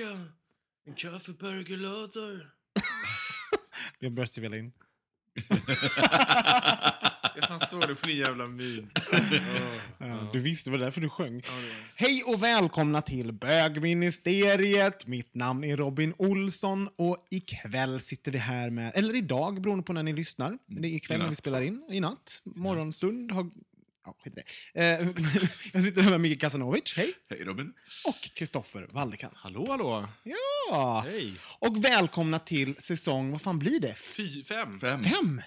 Ja, en kaffepergolator. Jag börjar spela in. Jag fan såg det på din jävla min. Ja, du visste, det var därför du sjöng. Hej och välkomna till bögministeriet. Mitt namn är Robin Olsson och ikväll sitter vi här med, eller idag beroende på när ni lyssnar. Det är ikväll när vi spelar in, i natt. Morgonstund. Har, ja, skit i det. Eh, jag sitter här med Micke Kasanovic, hej. Hej Robin. Och Kristoffer Wallercrantz. Hallå, hallå. Ja! Hej. Och välkomna till säsong, vad fan blir det? Fy, fem. Fem. Fem!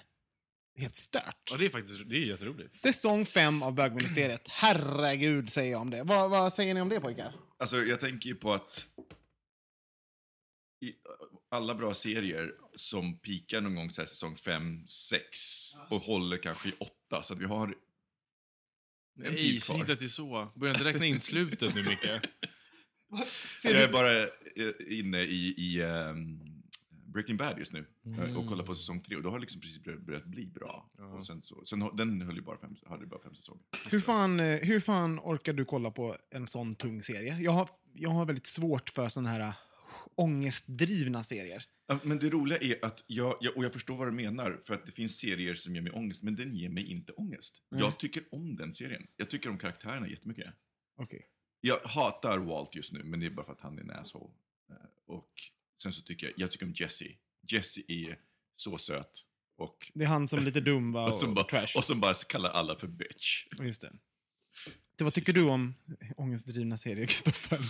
Helt stört. Ja, det är faktiskt det är jätteroligt. Säsong fem av bögministeriet. Herregud, säger jag om det. Vad, vad säger ni om det, pojkar? Alltså jag tänker ju på att i alla bra serier som pikar någon gång så här säsong 5, 6 och håller kanske i 8 så att vi har en Nej, säg inte att det är så. Börja inte räkna in slutet nu, Micke. Jag är bara eh, inne i, i ehm, Breaking Bad just nu eh, och kollar på säsong 3 och då har det liksom precis börjat, bli bra. Och sen så, sen, har- den höll ju bara fem, hade bara fem säsonger. Hur fan, eh, hur fan orkar du kolla på en sån tung serie? Jag har, jag har väldigt svårt för såna här ångestdrivna serier. Men det roliga är att jag, jag, och jag förstår vad du menar, för att det finns serier som ger mig ångest, men den ger mig inte ångest. Jag tycker om den serien. Jag tycker om karaktärerna jättemycket. Okej. Jag hatar Walt just nu, men det är bara för att han är en asshole. Eh, Och sen så tycker jag, jag tycker om Jesse. Jesse är så söt. Och, Det är han som är lite dum va? och, Och, som bara, trash. och som bara kallar alla för bitch. Just det. Det. Vad tycker du om ångestdrivna serier, Kristoffer?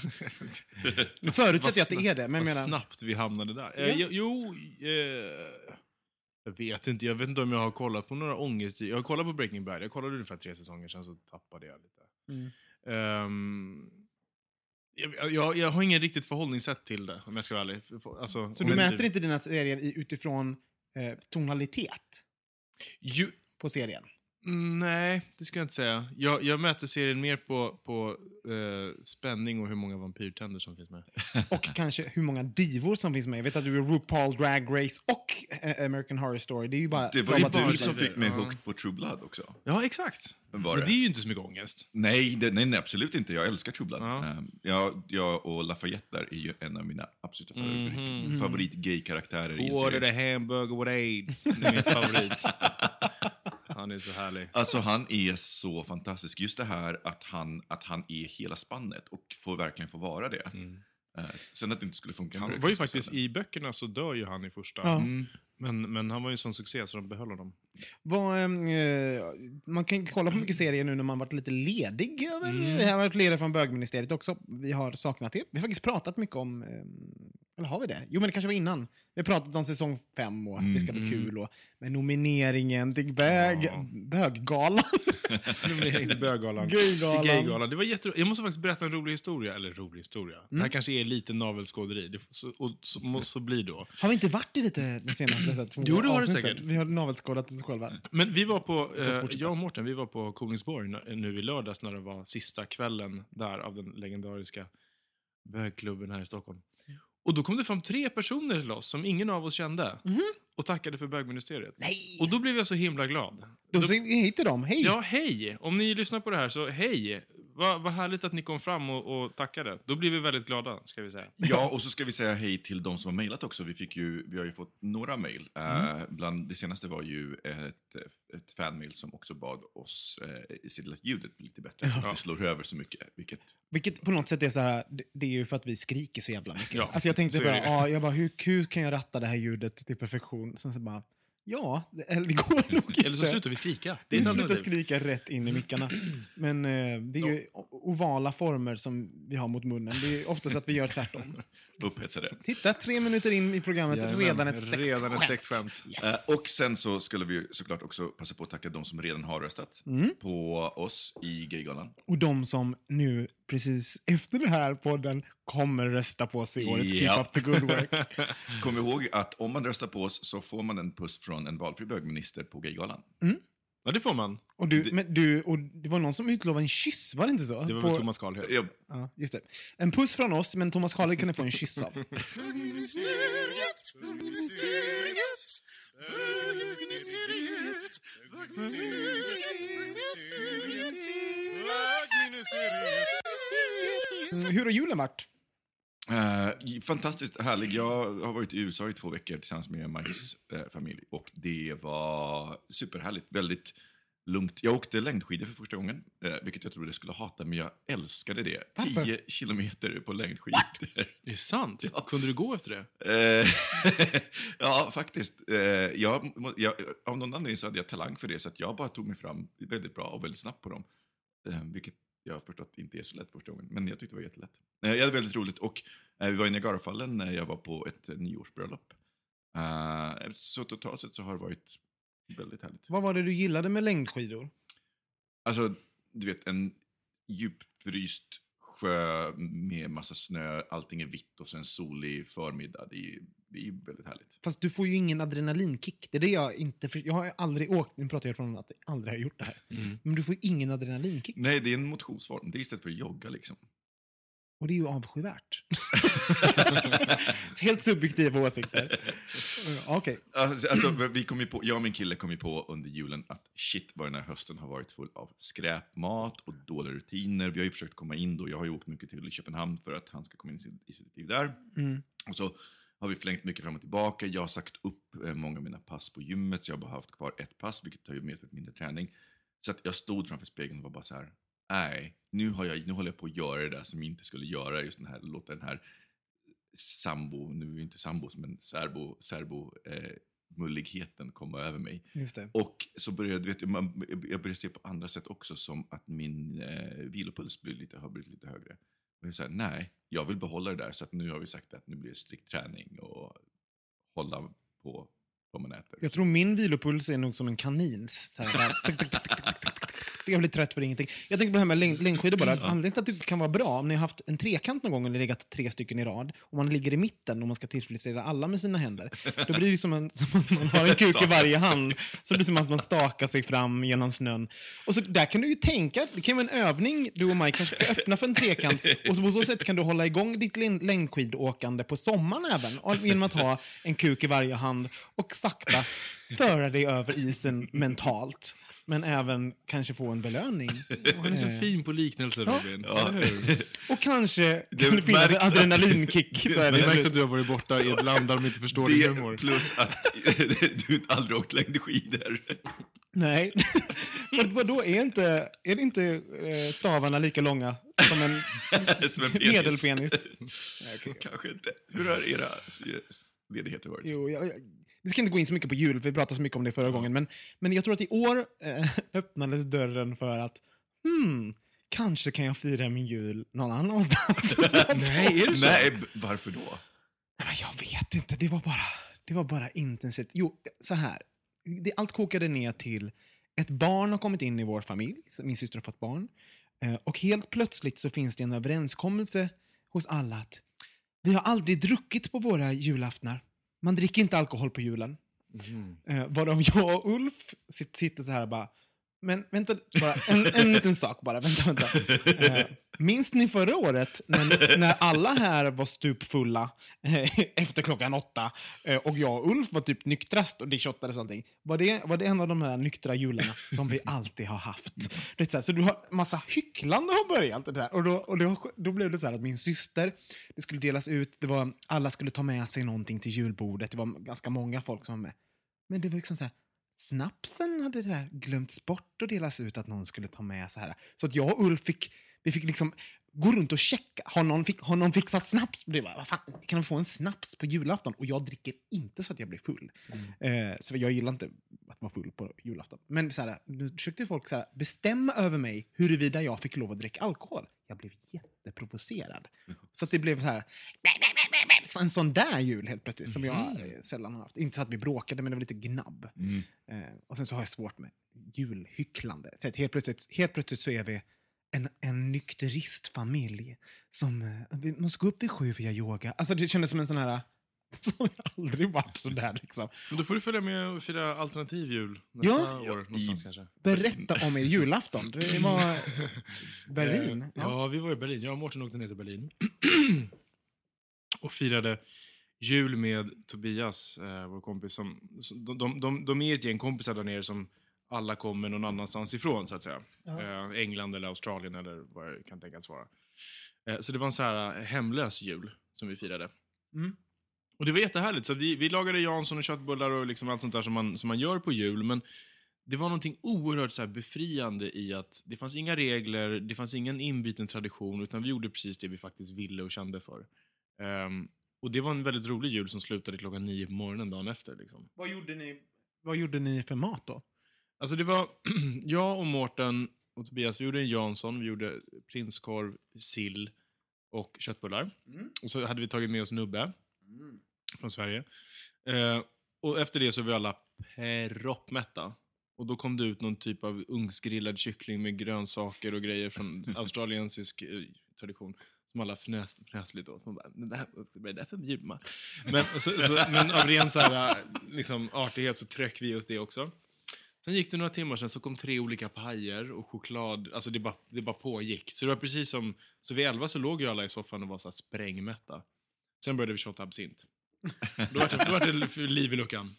Nu förutsätter jag att det är det, men Vad menar... snabbt vi hamnade där. Ja. Eh, jo, eh, jag vet inte. Jag vet inte om jag har kollat på några ångest... Jag har kollat på Breaking Bad. Jag kollade ungefär tre säsonger, sen så tappade jag lite. Mm. Ehm, jag, jag, jag har ingen riktigt förhållningssätt till det, om jag ska vara ärlig. Alltså, Så du mäter inte dina serier utifrån eh, tonalitet Jo, på serien? Mm, nej, det ska jag inte säga. Jag, jag mäter serien mer på, på eh, spänning och hur många vampyrtänder som finns med. Och kanske hur många divor som finns med. Jag vet att du är RuPaul Drag Race och eh, American Horror Story. Det är ju bara... Det var ju du gillar som fick mig hooked på True Blood också. Ja, exakt. Var Men det? det är ju inte så mycket ångest. Nej, det, nej, nej, absolut inte. Jag älskar True Blood. Ja. Ehm, jag, jag och Lafayette där är ju en av mina absoluta favorit, Mhm. favorit-gay-karaktärer i en Order serie. the hamburger with aids. Det är min favorit. Han är så härlig. Alltså han är så fantastisk. Just det här att han, att han är hela spannet och får verkligen få vara det. Eh, sen att det inte skulle funka. Han var ju faktiskt, i böckerna så dör ju han i första. Ja. Mm. Men, men han var ju en sån succé så de behöll honom. Ehm, eh, man kan kolla på mycket serier nu när man varit lite ledig. Över, Mm. Vi har varit lediga från bögministeriet också. Vi har saknat er. Vi har faktiskt pratat mycket om... ehm, eller har vi det? Jo, men det kanske var innan. Vi har pratat om säsong fem och att det ska bli kul. Och, med nomineringen till bög, Ja. böggalan. Nominering till böggalan. Gaygalan. Till gaygalan. Det var jätte... Jag måste faktiskt berätta en rolig historia. Eller rolig historia. Det Mm. här kanske är lite navelskåderi. Det, så, och så, så blir då. har vi inte varit i det de senaste så två Jo, det har det säkert. Vi har navelskådat oss själva. Men vi var på, eh, jag och Mårten, vi var på Kolingsborg nu- nu i lördags när det var sista kvällen där av den legendariska bögklubben här i Stockholm. Och då kom det fram tre personer till oss som ingen av oss kände. Mhm. Och tackade för bögministeriet. Nej! Och då blev jag så himla glad. Då säger hej till dem. Hej! Ja, hej! Om ni lyssnar på det här så hej! Vad vad härligt att ni kom fram och, och tackade. Då blir vi väldigt glada, ska vi säga. Ja, och så ska vi säga hej till de som har mejlat också. Vi, fick ju, vi har ju fått några mejl. Eh, bland det senaste var ju ett, ett fanmail som också bad oss eh, se till att ljudet blir lite bättre. Att det slår över så mycket. Vilket, Vilket på något sätt är så här, det- det är ju för att vi skriker så jävla mycket. Ja, alltså jag tänkte bara, ja, jag bara hur, hur kan jag ratta det här ljudet till perfektion? Sen så bara, ja, eller det går nog inte. Eller så slutar vi skrika. Det Vi är ett slutar skrika rätt in i mickarna. Men eh, det är ju ovala former som vi har mot munnen. Det är oftast att vi gör tvärtom. upphetsade. Titta, tre minuter in i programmet, Jajamän, redan ett sexskämt. Redan ett sexskämt. Eh, och sen så skulle vi såklart också passa på att tacka de som redan har röstat på oss i Gaygalan. Och de som nu, precis efter det här podden, kommer rösta på oss i årets Ja. Keep Up the Good Work. Kom ihåg att om man röstar på oss så får man en puss från en valfri bögminister på Gaygalan. Ja, det får man. Och, du, men du, och det var någon som utlovade en kyss, var det inte så? Det var På- väl Thomas Carlhed. Jag, Ja, just det. En puss från oss, men Thomas Carlhed kan du få en kyss av. Hur har julen varit? Eh, fantastiskt härlig. Jag har varit i USA i två veckor tillsammans med Mikes eh, familj och det var superhärligt. Väldigt lugnt. Jag åkte längdskidor för första gången, eh, vilket jag trodde jag skulle hata, men jag älskade det. Varför? 10 kilometer på längdskidor. Det är sant? Kunde du gå efter det? Ja, faktiskt. Jag, jag, av någon anledning så hade jag talang för det, så jag bara tog mig fram väldigt bra och väldigt snabbt på dem. Vilket jag har förstått inte är så lätt första gången, men jag tyckte det var jättelätt. Eh, jag hade väldigt roligt och eh, vi var i Niagarafallen när jag var på ett eh, nyårsbröllop. Så totalt sett så har det varit väldigt härligt. Vad var det du gillade med längdskidor? Alltså, du vet, en djupfryst sjö med massa snö, allting är vitt och sen solig förmiddag. Det är, det är väldigt härligt. Fast du får ju ingen adrenalinkick. Det är det jag inte... För, jag har aldrig åkt, nu pratar jag från att jag aldrig har gjort det här. Men du får ingen adrenalinkick. Nej, det är en motionsform. Det är istället för att jogga liksom. Och det är ju avskyvärt. Helt subjektiva åsikter. Ja, Okej. Alltså, alltså, vi kom ju på, jag och min kille kom ju på under julen att shit vad den här hösten har varit full av skräpmat och dåliga rutiner. Vi har ju försökt komma in då, jag har ju åkt mycket till Köpenhamn för att han ska komma in i sitt- i sitt liv där. Och så har vi flängt mycket fram och tillbaka. Jag har sagt upp eh, många av mina pass på gymmet så jag har bara haft kvar ett pass vilket har ju medfört mindre träning. Så att jag stod framför spegeln och var bara så här, nej, nu, har jag, nu håller jag på att göra det där som jag inte skulle göra. Just den här, låta den här sambo, nu är vi inte sambos, men serbo, serbo eh, mulligheten komma över mig. Och så började vet, jag, man, jag började se på andra sätt också som att min eh, vilopuls blir lite, har blivit lite högre. Och jag sa nej, jag vill behålla det där så att nu har vi sagt att nu blir det strikt träning och hålla på vad man äter. Jag tror min vilopuls är nog som en kanins. Så här. Jag blir trött för ingenting. Jag tänkte på det här med längd, längdskidor bara. Anledningen till att det kan vara bra, om ni har haft en trekant någon gång och legat tre stycken i rad, och man ligger i mitten och man ska tillfredsställa alla med sina händer, då blir det som, en, som att man har en kuk i varje hand. Så det blir som att man stakar sig fram genom snön. Och så där kan du ju tänka, det kan vara en övning, du och Mike kanske ska öppna för en trekant, och så på så sätt kan du hålla igång ditt läng- längdskidåkande på sommaren även, genom att ha en kuk i varje hand och sakta föra dig över isen mentalt. Men även kanske få en belöning. Han är så fin på liknelser, Robin. Ja. Eller hur? Och kanske Det kan det finnas en adrenalinkick. Där Det märks att du har varit borta i ett land där de inte förstår din Det humor. plus att du aldrig åkt längdskidor. Nej. Men vadå, är, inte, är det inte eh, stavarna lika långa som en Som en penis. medelpenis? Kanske inte. Hur har era ledigheter varit? Jo, jag, vi ska inte gå in så mycket på jul, för vi pratade så mycket om det förra gången. Men, men jag tror att i år eh, öppnades dörren för att hmm, kanske kan jag fira min jul någon annanstans. Nej, är det så? Nej, b- varför då? Nej, men jag vet inte, det var bara, det var bara intensivt. Jo, så här. Det, allt kokade ner till ett barn har kommit in i vår familj. så Min syster har fått barn. Eh, och helt plötsligt så finns det en överenskommelse hos alla att vi har aldrig druckit på våra julaftnar. Man dricker inte alkohol på julen. Eh, varav jag och Ulf sit- sitter så här och bara, men vänta, bara, en, en liten sak bara, vänta, vänta. Eh, Minns ni förra året när, när alla här var stupfulla eh, efter klockan åtta eh, och jag och Ulf var typ nyktrast och det shottades allting? Var det, var det en av de här nyktra jularna som vi alltid har haft? Det så, här, så du har massa hycklande har börjat. Det där. Och, då, och då, då blev det så här att min syster, det skulle delas ut, det var, alla skulle ta med sig någonting till julbordet. Det var ganska många folk som var med. Men det var liksom så här, snapsen hade det här glömts bort att delas ut att någon skulle ta med så här. Så att jag och Ulf fick, vi fick liksom gå runt och checka. Har någon, fick, har någon fixat snaps? Det var, vad fan, kan de få en snaps på julafton? Och jag dricker inte så att jag blir full. Eh, så jag gillar inte att vara full på julafton. Men så här, nu försökte folk så här, bestämma över mig huruvida jag fick lov att dricka alkohol. Jag blev jätteprovocerad. Så att det blev så här, så en sån där jul helt plötsligt som jag eh, sällan har haft. Inte så att vi bråkade, men det var lite gnabb. Eh, och sen så har jag svårt med julhycklande. Så att helt, plötsligt, helt plötsligt så är vi en, en nykteristfamilj som eh, vi måste gå upp vid sju via yoga. Alltså det kändes som en sån här... Som aldrig varit så där liksom. Men då får du följa med och fira alternativ jul nästa Ja. år. Någonstans kanske. Berätta om er julafton. Det var Berlin. Eh, Ja. vi var i Berlin. Jag och Mårten åkte ner till Berlin. och firade jul med Tobias, eh, vår kompis. Som, de, de, de, de är ett gäng kompisar där nere som alla kommer någon annanstans ifrån, så att säga. Eh, England eller Australien eller vad det kan tänkas vara. Eh, så det var en så här eh, hemlös jul som vi firade. Mm. Och det var jättehärligt. Så vi, vi lagade Jansson och köttbullar och liksom allt sånt där som man, som man gör på jul. Men det var någonting oerhört så här befriande i att det fanns inga regler, det fanns ingen inbiten tradition, utan vi gjorde precis det vi faktiskt ville och kände för. Ehm, och det var en väldigt rolig jul som slutade klockan nio på morgonen dagen efter. Liksom. Vad, gjorde ni, vad gjorde ni för mat då? Alltså det var jag och Mårten och Tobias, vi gjorde en Jansson, vi gjorde prinskorv, sill och köttbullar. Och så hade vi tagit med oss Nubbe från Sverige. Eh, och efter det så var vi alla proppmätta. Och då kom det ut någon typ av ugnsgrillad kyckling med grönsaker och grejer från australiensisk eh, tradition. Som alla fnös, fnös lite åt. Man bara, "Men det här, vad är det här för julmat? Men, så, så, men av ren så här, liksom, artighet så tryck vi oss det också. Sen gick det några timmar sen så kom tre olika pajer och choklad. Alltså det bara, det bara pågick. Så det var precis som, så vid elva så låg ju alla i soffan och var så här sprängmätta. Sen började vi shotta absint. Då var det, då var det liv i luckan.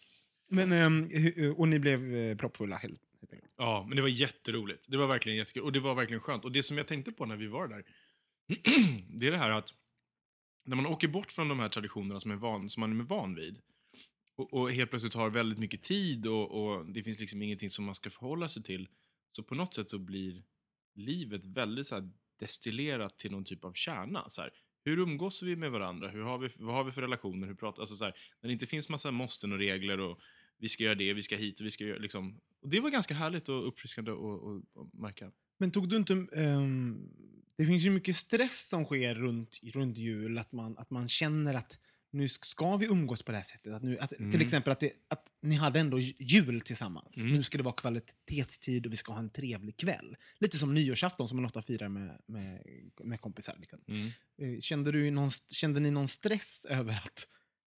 Men, ehm, och ni blev eh, proppfulla helt, helt? Ja, men det var jätteroligt. Det var verkligen jättekul. Och det var verkligen skönt. Och det som jag tänkte på när vi var där, det är det här att när man åker bort från de här traditionerna som, är van, som man är van vid och, och helt plötsligt har väldigt mycket tid och, och det finns liksom ingenting som man ska förhålla sig till. Så på något sätt så blir livet väldigt så här destillerat till någon typ av kärna. Så här, hur umgås vi med varandra? Hur har vi, vad har vi för relationer? Hur pratar, alltså så här, när det inte finns massa måsten och regler och vi ska göra det, vi ska hit och vi ska göra liksom. Och det var ganska härligt och uppfriskande att märka. Men tog du inte... um, det finns ju mycket stress som sker runt, runt jul. Att man, att man känner att nu ska vi umgås på det här sättet. Att nu, att, Till exempel att, det, att ni hade ändå jul tillsammans. Nu ska det vara kvalitetstid och vi ska ha en trevlig kväll. Lite som nyårsafton som man ofta firar med, med, med kompisar. Liksom. Eh, Kände, du någon, kände ni någon stress över att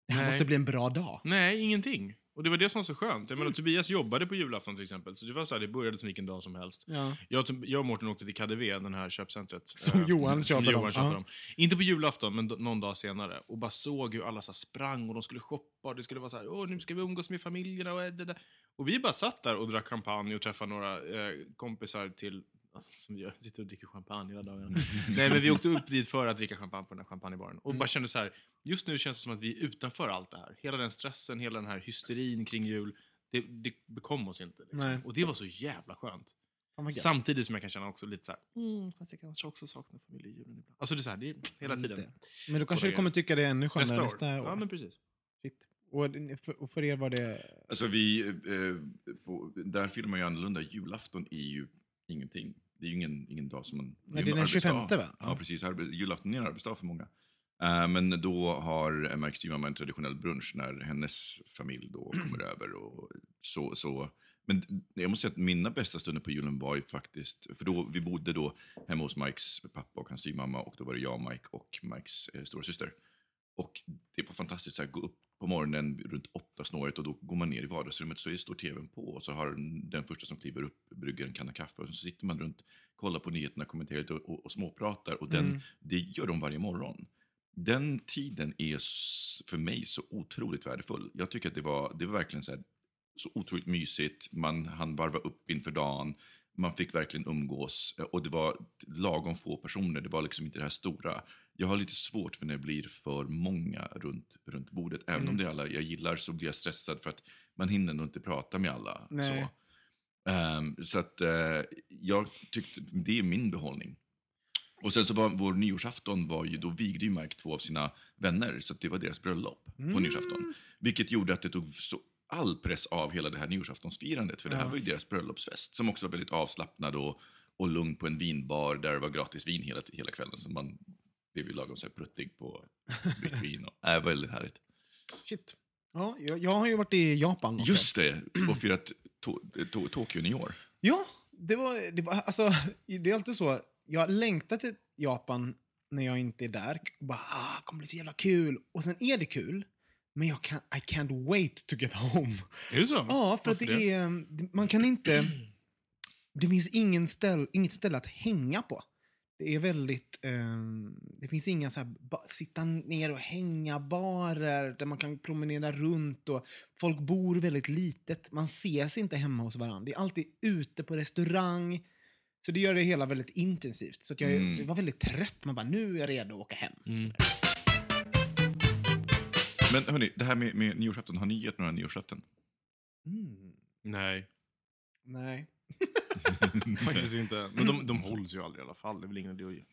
det här Nej. måste bli en bra dag? Nej, ingenting. Och det var det som var så skönt. Jag menar, Tobias jobbade på julafton till exempel, så det var så här, det började som vilken dag som helst. Ja. Jag, jag och Mårten åkte till KaDeWe, den här köpcentret. Som eh, Johan som tjatar Johan om. om. Inte på julafton, men någon dag senare. Och bara såg hur alla så sprang och de skulle shoppa och det skulle vara så här, åh nu ska vi umgås med familjerna och det där. Och vi bara satt där och drack champagne och träffade några eh, kompisar till som gör, sitter och dricker champagne hela dagarna. Nej, men vi åkte upp dit för att dricka champagne på den här champagnebaren. Och bara kände så här, just nu känns det som att vi är utanför allt det här. Hela den stressen, hela den här hysterin kring jul. Det, det bekom oss inte. Liksom. Nej. Och det var så jävla skönt. Gött. Samtidigt som jag kan känna också lite så här, mm, fast jag kanske också saknar familjejulen ibland. Alltså det är så här, det är hela tiden. Lite. Men då kanske du kommer tycka det är ännu skönare Nästa nästa, år. år. Ja, men precis. Shit. Och, för, och för er var det... Alltså vi, eh, på, där firar man ju annorlunda. Julafton är ju ingenting. Det är ju ingen, ingen dag som man... Nej, det är den arbetsdag. 25, va? Ja, Ja. precis. Julafton är en arbetsdag för många. Eh, men då har Mark Styrman en traditionell brunch när hennes familj då kommer över. Och så, så. Men jag måste säga att mina bästa stunder på julen var ju faktiskt, för då, vi bodde då hemma hos Mikes pappa och hans styvmamma och då var det jag, Mike och Mikes eh, storasyster. Och det var fantastiskt, här, gå upp på morgonen runt åtta snåret och då går man ner i vardagsrummet så står tvn på och så har den första som kliver upp brygger en kanna kaffe och så sitter man runt kollar på nyheterna, kommenterar lite och, och, och småpratar. Och den, Mm. det gör de varje morgon. Den tiden är för mig så otroligt värdefull. Jag tycker att det var, det var verkligen så, här, så otroligt mysigt. Man hann varva upp inför dagen. Man fick verkligen umgås. Och det var lagom få personer. Det var liksom inte det här stora. Jag har lite svårt för när det blir för många runt, runt bordet. Även Mm. om det är alla jag gillar så blir jag stressad för att man hinner nog inte prata med alla. Nej. Så, Ehm, så att eh, jag tyckte, det är min behållning. Och sen så var vår nyårsafton var ju, då vigde ju Mike två av sina vänner, så det var deras bröllop Mm. på nyårsafton. Vilket gjorde att det tog så all press av hela det här nyårsaftonsfirandet, för det här var ju deras bröllopsfest, som också var väldigt avslappnad och, och lugn på en vinbar där det var gratis vin hela, hela kvällen, så man blev ju lagom så här pruttig på vitt vin. Och, äh, väldigt härligt. Shit. Ja, jag, jag har ju varit i Japan. också. Just det, och firat to, to, Tokyo år. Ja, det var, det var alltså, det är alltid så. Jag längtar till Japan när jag inte är där. Bara, ah, det kommer bli så jävla kul. Och sen är det kul. Men jag kan, I can't wait to get home. Är det så? Ja, för att Varför det är, det- man kan inte, det finns ingen ställ, inget ställe att hänga på. Det är väldigt, eh, det finns inga så här, ba, sitta ner och hänga barer där man kan promenera runt och folk bor väldigt litet. Man ses inte hemma hos varandra. Det är alltid ute på restaurang. Så det gör det hela väldigt intensivt. Så att jag, Mm. jag var väldigt trött. Man bara, nu är jag redo att åka hem. Mm. Men hörni, det här med, med nyårsafton, har ni gett några nyårsafton? Mm. Nej, Nej. faktiskt inte. Men de, de hålls ju aldrig i alla fall. Det är väl ingen idé att ge.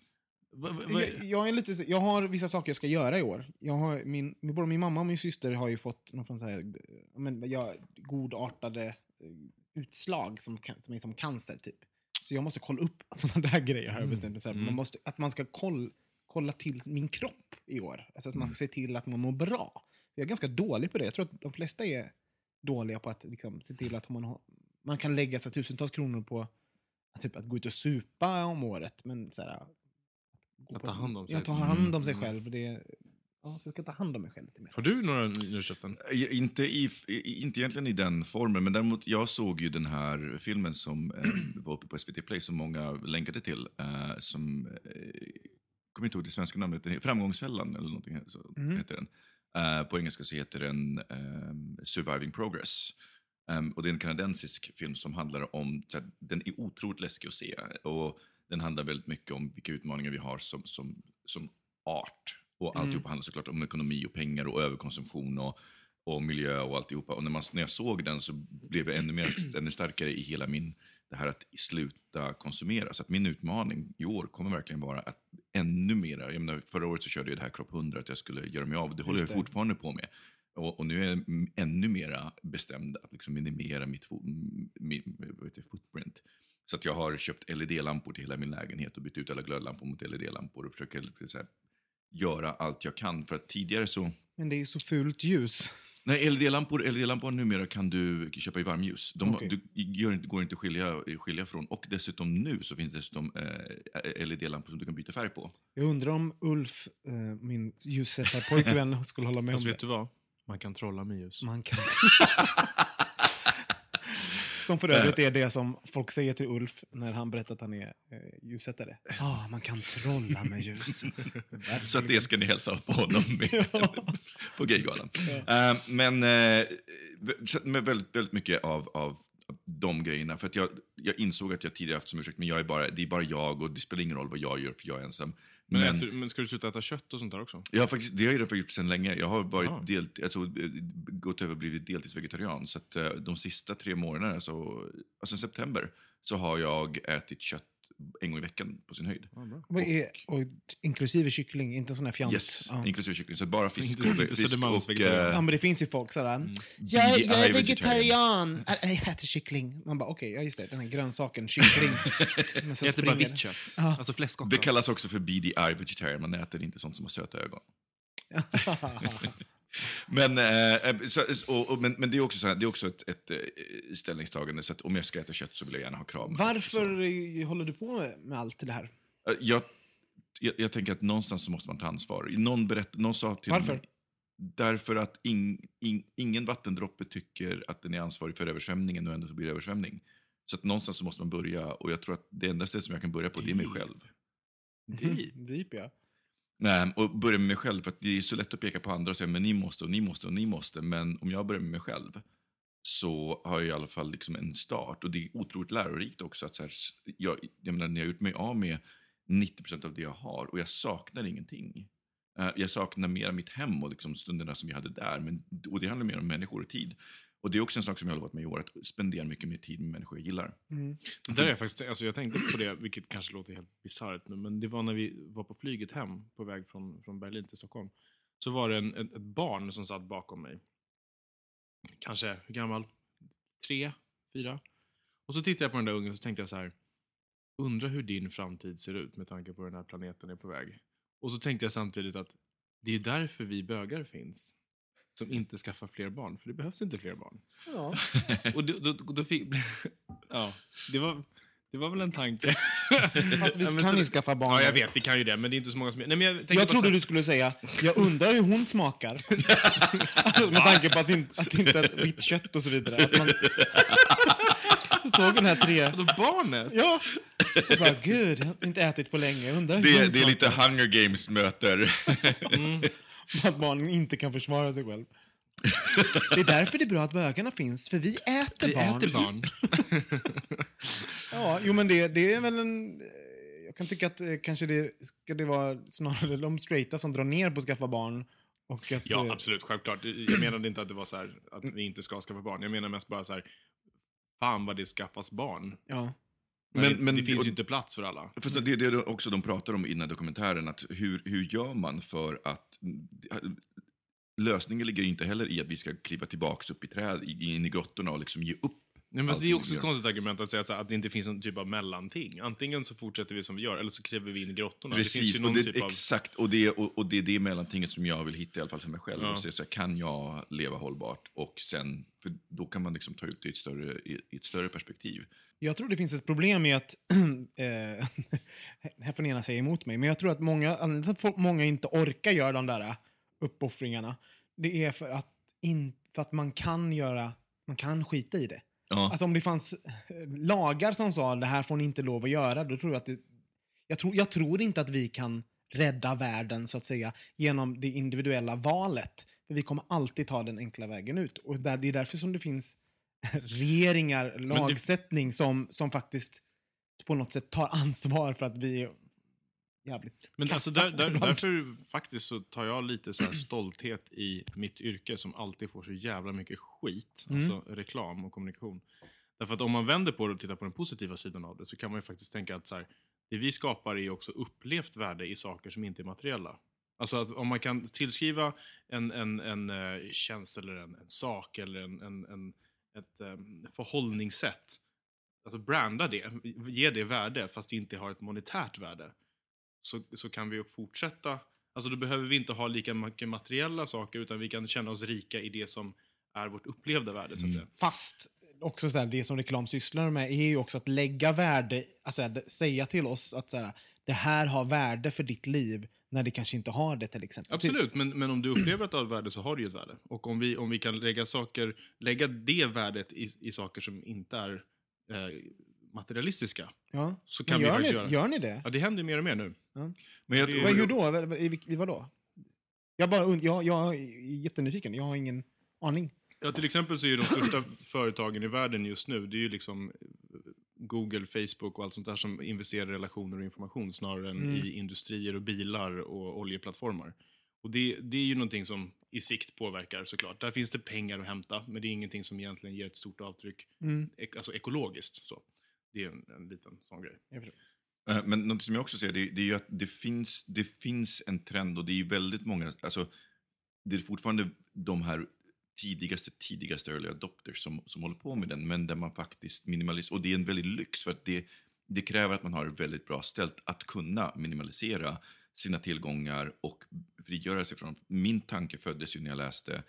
Va, va, va, Jag, jag, är lite, jag har vissa saker jag ska göra i år. Jag har, min, både min mamma och min syster har ju fått någon från så här, men, ja, godartade eh, utslag som, som är som cancer. typ. Så jag måste kolla upp sådana där grejer har jag bestämt mig. Så här, Mm. man måste, att man ska koll, kolla till min kropp i år. Alltså att man ska se till att man mår bra. Jag är ganska dålig på det. Jag tror att de flesta är dåliga på att liksom, se till att man, har, man kan lägga sig tusentals kronor på att, typ, att gå ut och supa om året. Men så här, Att ta hand om sig. Ja, ta hand om sig Mm. själv. Det, ja, så jag ska ta hand om mig själv lite mer. Har du några nyårsafton? Eh, Inte, i, inte egentligen i den formen, men däremot jag såg ju den här filmen som eh, var uppe på SVT Play som många länkade till. Eh, som, eh, kommer inte ihåg det svenska namnet, Framgångsfällan eller någonting så Mm. heter den. Eh, på engelska så heter den ehm, Surviving Progress. Ehm, och det är en kanadensisk film som handlar om, den är otroligt läskig att se. Och den handlar väldigt mycket om vilka utmaningar vi har som, som, som art. Och Mm. alltihopa handlar såklart om ekonomi och pengar och överkonsumtion och, och miljö och alltihopa. Och när, man, när jag såg den så blev jag ännu, mer, ännu starkare i hela min, det här att sluta konsumera. Så att min utmaning i år kommer verkligen vara att ännu jag menar, förra året så körde jag det här kropp 100, att jag skulle göra mig av. Det håller jag fortfarande på med. Och, och nu är jag ännu mera bestämd att liksom minimera mitt, fo, min, footprint. Så att jag har köpt LED-lampor till hela min lägenhet och bytt ut alla glödlampor mot LED-lampor och försöker så här, göra allt jag kan. För att tidigare så... Men det är så fult ljus. Nej, LED-lampor, LED-lampor numera kan du köpa i varmljus. De, Okej. du gör, inte- går inte att skilja, skilja från. Och dessutom nu så finns det dessutom eh, LED-lampor som du kan byta färg på. Jag undrar om Ulf, eh, min ljussättarpojkvän, skulle hålla med Fast om vet det. du vad? Man kan trolla med ljus. Man kan Som för övrigt är det som folk säger till Ulf när han berättar att han är eh, ljussättare. Ja, man kan trolla med ljus. Så att det ska ni hälsa på honom med på Gaygalan. Eh, men eh, så- med väldigt, väldigt mycket av, av de grejerna. För att jag, jag insåg att jag tidigare haft som ursäkt, men jag är bara, det är bara jag och det spelar ingen roll vad jag gör för jag är ensam. Men, Men, äter, men ska du sluta äta kött och sånt där också? jag har faktiskt, det har jag gjort sedan länge. Jag har varit Ah. del, alltså, gått över och blivit deltidsvegetarian. Så att, eh, de sista tre månaderna, så, alltså september, så har jag ätit kött en gång i veckan på sin höjd. Vad är, och, inklusive kyckling, inte sån här fjant. Yes, Ja. inklusive kyckling. Så bara fisk Inte- och, inte fisk Södermalms och vegetarian. Ja, men det finns ju folk sådär. Mm. Jag, jag är vegetarian. Äh, Jag äter kyckling. Man bara, okej, ja just det, den här grönsaken, kyckling. Men så Jag äter bara springer- vitt kött. Ja. Alltså fläsk också. Det kallas också för BDI vegetarian, man äter inte sånt som har söta ögon. Men, eh, så, och, och, men, men det är också, så här, det är också ett, ett eh, ställningstagande, så om jag ska äta kött så vill jag gärna ha krav. Varför eh, håller du på med, med allt det här? Eh, Jag, jag, jag tänker att någonstans så måste man ta ansvar. Någon, berätt, någon sa till Varför? mig... Därför att ing, ing, ingen vattendroppe tycker att den är ansvarig för översvämningen och ändå så blir det översvämning. Så att någonstans så måste man börja och jag tror att det enda stället som jag kan börja på det är mig själv. Deep. Deep, ja. Nej, och börja med mig själv, för att det är så lätt att peka på andra och säga men ni måste och ni måste och ni måste. Men om jag börjar med mig själv så har jag i alla fall liksom en start. Och det är otroligt lärorikt också. att så här, jag, jag menar, när jag har gjort mig av med 90% av det jag har och jag saknar ingenting. Eh, jag saknar mer mitt hem och liksom stunderna som vi hade där. Men, och det handlar mer om människor och tid. Och det är också en sak som jag har lovat mig i år, att spendera mycket mer tid med människor jag gillar. Där är jag, faktiskt, alltså jag tänkte på det, vilket kanske låter helt bisarrt nu, men det var när vi var på flyget hem på väg från, från Berlin till Stockholm. Så var det en, ett, ett barn som satt bakom mig. Kanske, hur gammal? Tre, fyra? Och så tittade jag på den där ungen och så tänkte jag så här, undrar hur din framtid ser ut med tanke på hur den här planeten är på väg. Och så tänkte jag samtidigt att det är därför vi bögar finns. Som inte skaffar fler barn, för det behövs inte fler barn. ja. Och då, då, då fick... Ja, det var, det var väl en tanke. Fast vi kan så- ju skaffa barn. Ja, jag vet, vi kan ju det, men det är inte så många som... Nej, men jag Jag bara trodde så- du skulle säga, jag undrar hur hon smakar. alltså, med tanke på att det inte, att inte är vitt kött och så vidare. Att man... så såg den här tre... Vadå, barnet? Ja! Så bara, gud, jag har inte ätit på länge. Jag undrar hur hon Det, det är lite Hunger Games möter. Att barnen inte kan försvara sig själv. Det är därför det är bra att bögarna finns, för vi äter Vi barn. äter barn. Ja, jo men det, det är väl en... Jag kan tycka att eh, kanske det ska det vara snarare de straighta som drar ner på att skaffa barn. Och att, Ja, eh, absolut. Självklart. Jag menade inte att det var så här, att vi inte ska skaffa barn. Jag menar mest bara så här, fan vad det skaffas barn. Ja. Men, Men- det, men det finns och- ju inte plats för alla. Fast det är det också de pratar om i den här dokumentären, att hur, hur gör man för att... Lösningen ligger ju inte heller i att vi ska kliva tillbaka upp i träd, i- in i grottorna och liksom ge upp. Nej, men det är också ett konstigt argument att säga att, så här, att det inte finns någon typ av mellanting. Antingen så fortsätter vi som vi gör, eller så kliver vi in i grottorna. det finns Precis, och det, typ av... exakt. Och det, och, och det är det mellantinget som jag vill hitta i alla fall för mig själv. Ja. Och se så här, kan jag leva hållbart? Och sen, för då kan man liksom ta ut det i ett större, i, i ett större perspektiv. Jag tror det finns ett problem med att, eh, här får ni gärna säga emot mig, men jag tror att många, att många inte orkar göra de där uppoffringarna, det är för att, in, för att man kan göra, man kan skita i det. Ja. Alltså om det fanns eh, lagar som sa det här får ni inte lov att göra, då tror jag att det, jag tror, jag tror inte att vi kan rädda världen så att säga genom det individuella valet. För vi kommer alltid ta den enkla vägen ut. Och där, det är därför som det finns regeringar, lagsättning som, som faktiskt på något sätt tar ansvar för att vi jävligt Men alltså där, där, därför faktiskt så tar jag lite så här stolthet i mitt yrke som alltid får så jävla mycket skit. Mm. Alltså reklam och kommunikation. Därför att om man vänder på det och tittar på den positiva sidan av det så kan man ju faktiskt tänka att så här, det vi skapar är också upplevt värde i saker som inte är materiella. Alltså att om man kan tillskriva en, en, en eh, tjänst eller en, en sak eller en, en, en, ett um, förhållningssätt. Alltså branda det, ge det värde fast det inte har ett monetärt värde så, så kan vi fortsätta. Alltså då behöver vi inte ha lika mycket materiella saker utan vi kan känna oss rika i det som är vårt upplevda värde. Så att säga. Fast också så här, det som reklam sysslar med är ju också att lägga värde, alltså att säga till oss att så här, det här har värde för ditt liv när det kanske inte har det till exempel. Typ- Absolut, men, men om du upplever att det har ett värde så har det ju ett värde. Och om vi, om vi kan lägga, saker, lägga det värdet i, i saker som inte är eh, materialistiska. Ja. Så kan vi gör, faktiskt ni, göra. gör ni det? Ja, det händer ju mer och mer nu. Men jag, Vad, hur då? Vad- I, i vad då? Jag, bara, und- jag, jag är jättenyfiken. Jag har ingen aning. Ja, till exempel så är ju de största företagen i världen just nu, det är ju liksom eh, Google, Facebook och allt sånt där som investerar i relationer och information snarare än Mm. i industrier och bilar och oljeplattformar. Och det, det är ju någonting som i sikt påverkar såklart. Där finns det pengar att hämta, men det är ingenting som egentligen ger ett stort avtryck, Mm. ek, alltså ekologiskt. Så. Det är en, en liten sån grej. Eh, Men något som jag också ser, det, det är ju att det finns, det finns en trend och det är ju väldigt många, alltså det är fortfarande de här tidigaste, tidigaste early adopters som, som håller på med den, men där man faktiskt minimaliserar, och det är en väldig lyx för att det, det kräver att man har väldigt bra ställt att kunna minimalisera sina tillgångar och frigöra sig från, min tanke föddes ju när jag läste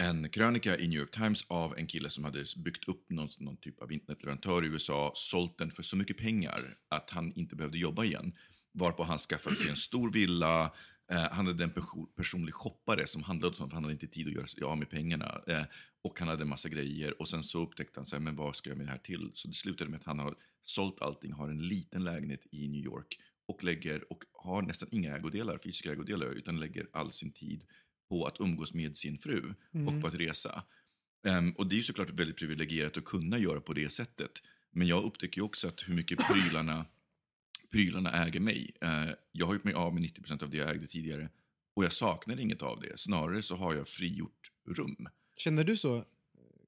en krönika i New York Times av en kille som hade byggt upp någon, någon typ av internetleverantör i USA, sålt den för så mycket pengar att han inte behövde jobba igen. Varpå han skaffade sig en stor villa, Eh, han hade en personlig shoppare som handlade åt honom, för han hade inte tid att göra sig av med pengarna. Eh, och han hade en massa grejer. Och sen så upptäckte han, så här, men vad ska jag med det här till? Så det slutade med att han har sålt allting, har en liten lägenhet i New York och lägger, och har nästan inga ägodelar, fysiska ägodelar, utan lägger all sin tid på att umgås med sin fru och på att resa. Ehm, och det är ju såklart väldigt privilegierat att kunna göra på det sättet. Men jag upptäcker ju också att hur mycket prylarna, prylarna äger mig. Eh, jag har gjort mig av med 90% av det jag ägde tidigare och jag saknar inget av det. Snarare så har jag frigjort rum. Känner du så,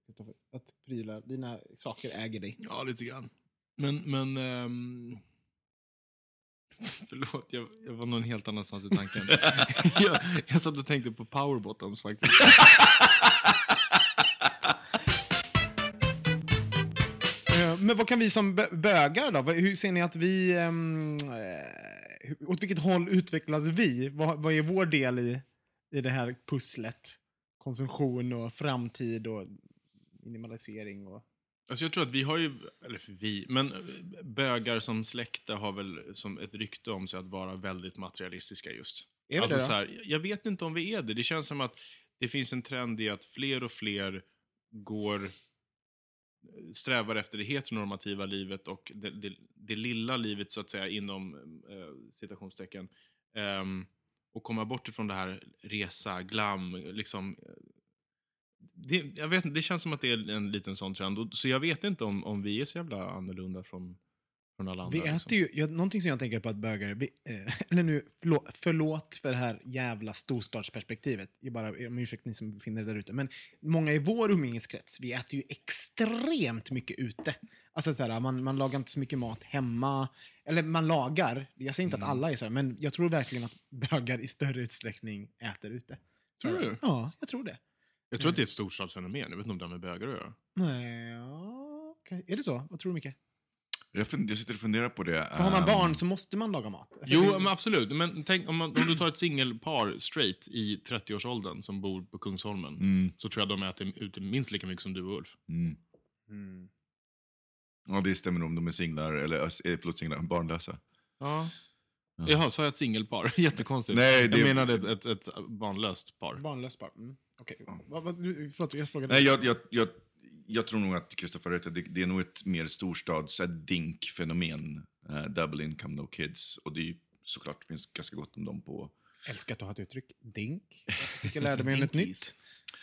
Kristoffer, att prylar, dina saker äger dig? Ja, lite grann. Men, men... ehm, Förlåt, jag, jag var någon helt annanstans i tanken. jag, jag satt och tänkte på powerbottoms faktiskt. Eh, men vad kan vi som bö- bögar då? Hur ser ni att vi... Um, eh, åt vilket håll utvecklas vi? Vad, vad är vår del i, i det här pusslet? Konsumtion och framtid och minimalisering och... Alltså jag tror att vi har ju, eller vi, men bögar som släkte har väl som ett rykte om sig att vara väldigt materialistiska just. Är vi alltså det så här, jag vet inte om vi är det. Det känns som att det finns en trend i att fler och fler går strävar efter det heteronormativa livet och det, det, det lilla livet så att säga inom eh, citationstecken. Ehm, och komma bort ifrån det här resa, glam, liksom. Det, jag vet, det känns som att det är en liten sån trend. Och, så jag vet inte om, om vi är så jävla annorlunda från, från alla andra. Vi liksom. äter ju, jag, någonting som jag tänker på att bögar, vi, eh, eller nu, förlåt, förlåt för det här jävla storstadsperspektivet, jag bara, om ursäkt ni som befinner er där ute, men många i vår umgängeskrets, vi äter ju extremt mycket ute. Alltså så här, man, man lagar inte så mycket mat hemma, eller man lagar, jag säger inte Mm. att alla är så här, men jag tror verkligen att bögar i större utsträckning äter ute. Tror du? Ja, jag tror det. Jag tror att det är ett storstadsfenomen. Jag vet inte om det har med bögar att göra. Nej, ja, okej. Är det så? Vad tror du, Micke? Jag, fund, jag sitter och funderar på det. För har man Ehm, barn så måste man laga mat. Alltså, Jo, det- men absolut. Men tänk om, man, om du tar ett singelpar straight i 30-årsåldern som bor på Kungsholmen. Mm, Så tror jag de äter ute minst lika mycket som du och Ulf. mm. Mm. Ja, det stämmer om de är singlar, eller eh, förlåt, singlar, barnlösa. Ja. Ja. Jaha, sa jag ett singelpar? Jättekonstigt. Nej, det- Jag menade ett, ett, ett barnlöst par. Barnlöst barn. Mm. Okej. Du- Förlåt, jag frågade. Nej, jag, jag, jag, jag tror nog att Kristoffer har rätt. Det, det är nog ett mer storstads dink-fenomen. Uh, double income, no kids. Och det är ju såklart finns ganska gott om dem på... älskar att du har ett uttryck. Dink. Jag fick jag lärde mig något nytt.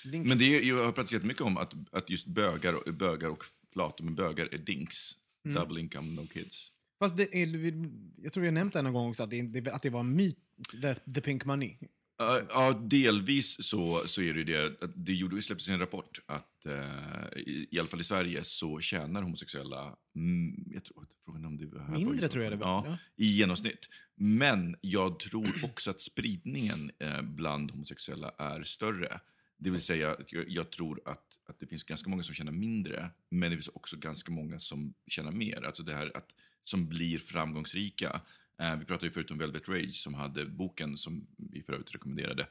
Dinkis. Men det är, jag har pratat jättemycket om att, att just bögar, och- bögar och flator, men bögar är dinks. Double income, no kids. Fast det är, jag tror jag nämnt det någon gång också, att det, det, att det var en myt. The, the pink money. Ja, ja, delvis så, så är det ju det. Det gjorde, släpptes en rapport att eh, i, i alla fall i Sverige så tjänar homosexuella, mm, jag tror, frågan om det här Mindre var- tror jag det var, ja. i genomsnitt. Men jag tror också att spridningen eh, bland homosexuella är större. Det vill säga, att jag, jag tror att, att det finns ganska många som tjänar mindre, men det finns också ganska många som tjänar mer. Alltså det här att, som blir framgångsrika. Eh, vi pratade ju förut om Velvet Rage som hade boken som vi för övrigt rekommenderade.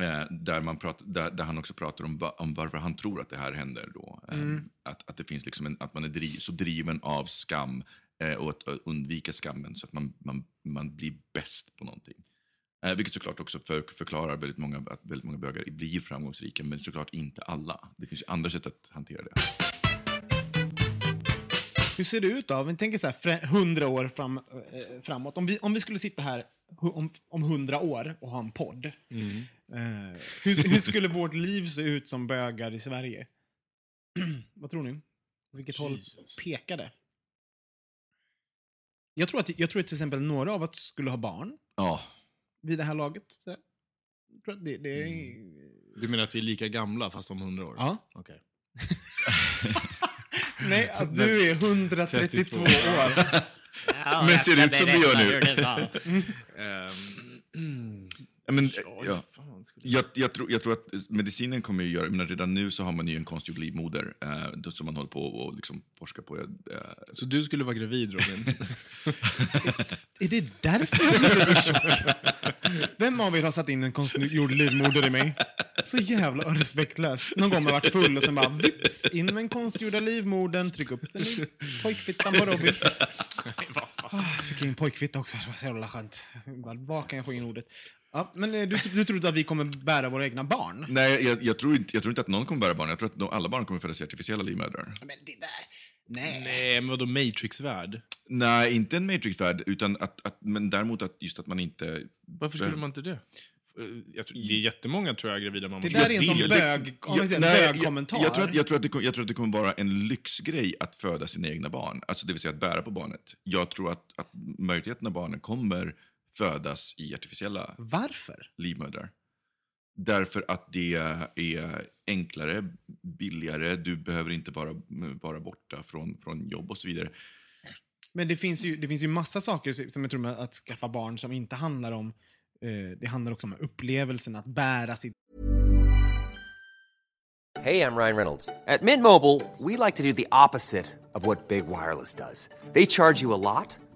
Eh, där, man prat, där, där han också pratar om, va, om varför han tror att det här händer. Då. Eh, att, att det finns liksom en, att man är driv, så driven av skam eh, och att undvika skammen så att man, man, man blir bäst på någonting. Eh, vilket såklart också för, förklarar väldigt många, att väldigt många bögar blir framgångsrika, men såklart inte alla. Det finns ju andra sätt att hantera det. Hur ser det ut då? Om vi tänker så här, frä- 100 år fram, eh, framåt. Om vi, om vi skulle sitta här om, om 100 år och ha en podd. Mm. Eh, hur, hur skulle vårt liv se ut som bögar i Sverige? Vad tror ni? Åt vilket håll Jesus. pekar det? Jag tror, att, jag tror att till exempel några av oss skulle ha barn Ja, vid det här laget. Det, det är... Du menar att vi är lika gamla fast om 100 år? Ja. Okej. Nej, att du är 132 32. år. men ser det ut som det gör nu? Ehm, Ja, men, ja, fan skulle- Jag, jag, tror, jag tror att medicinen kommer ju göra, menar, redan nu så har man ju en konstgjord livmoder eh, som man håller på och liksom forskar på. Eh, Så du skulle vara gravid Robin? Är det därför jag tjock? Vem av er har satt in en konstgjord livmoder i mig? Så jävla respektlös. Någon gång har jag varit full och sen bara vips, in med en konstgjorda livmodern, tryck upp den i pojkfittan på Robin. Ah, fick in pojkfitta också, det var så jävla skönt. Var kan jag få in ordet? Ja, men eh, du, du tror inte att vi kommer bära våra egna barn? Nej, jag, jag, tror inte, jag tror inte att någon kommer bära barn. Jag tror att de, alla barn kommer födas i artificiella livmödrar. Men det där... Nej. Nej, men vadå Matrix-värld? Nej, inte en Matrix-värld, utan att, att, men däremot att just att man inte... Varför skulle man inte det? Eh, Jag tror, det är jättemånga tror jag gravida mammor Det där är en sån bög, om man säger, nej, jag-. Jag, tror att, jag, tror att det, jag tror att det kommer vara en lyxgrej att föda sina egna barn. Alltså det vill säga att bära på barnet. Jag tror att, att majoriteten av barnen kommer födas i artificiella Varför? livmödrar. Därför att det är enklare, billigare, du behöver inte vara, vara borta från, från jobb och så vidare. Men det finns ju, det finns ju massa saker som jag tror med att skaffa barn som inte handlar om... Eh, det handlar också om upplevelsen att bära sitt Hey, I'm Ryan Reynolds. At Mint Mobile, we like to do the opposite of what Big Wireless does. They charge you a lot,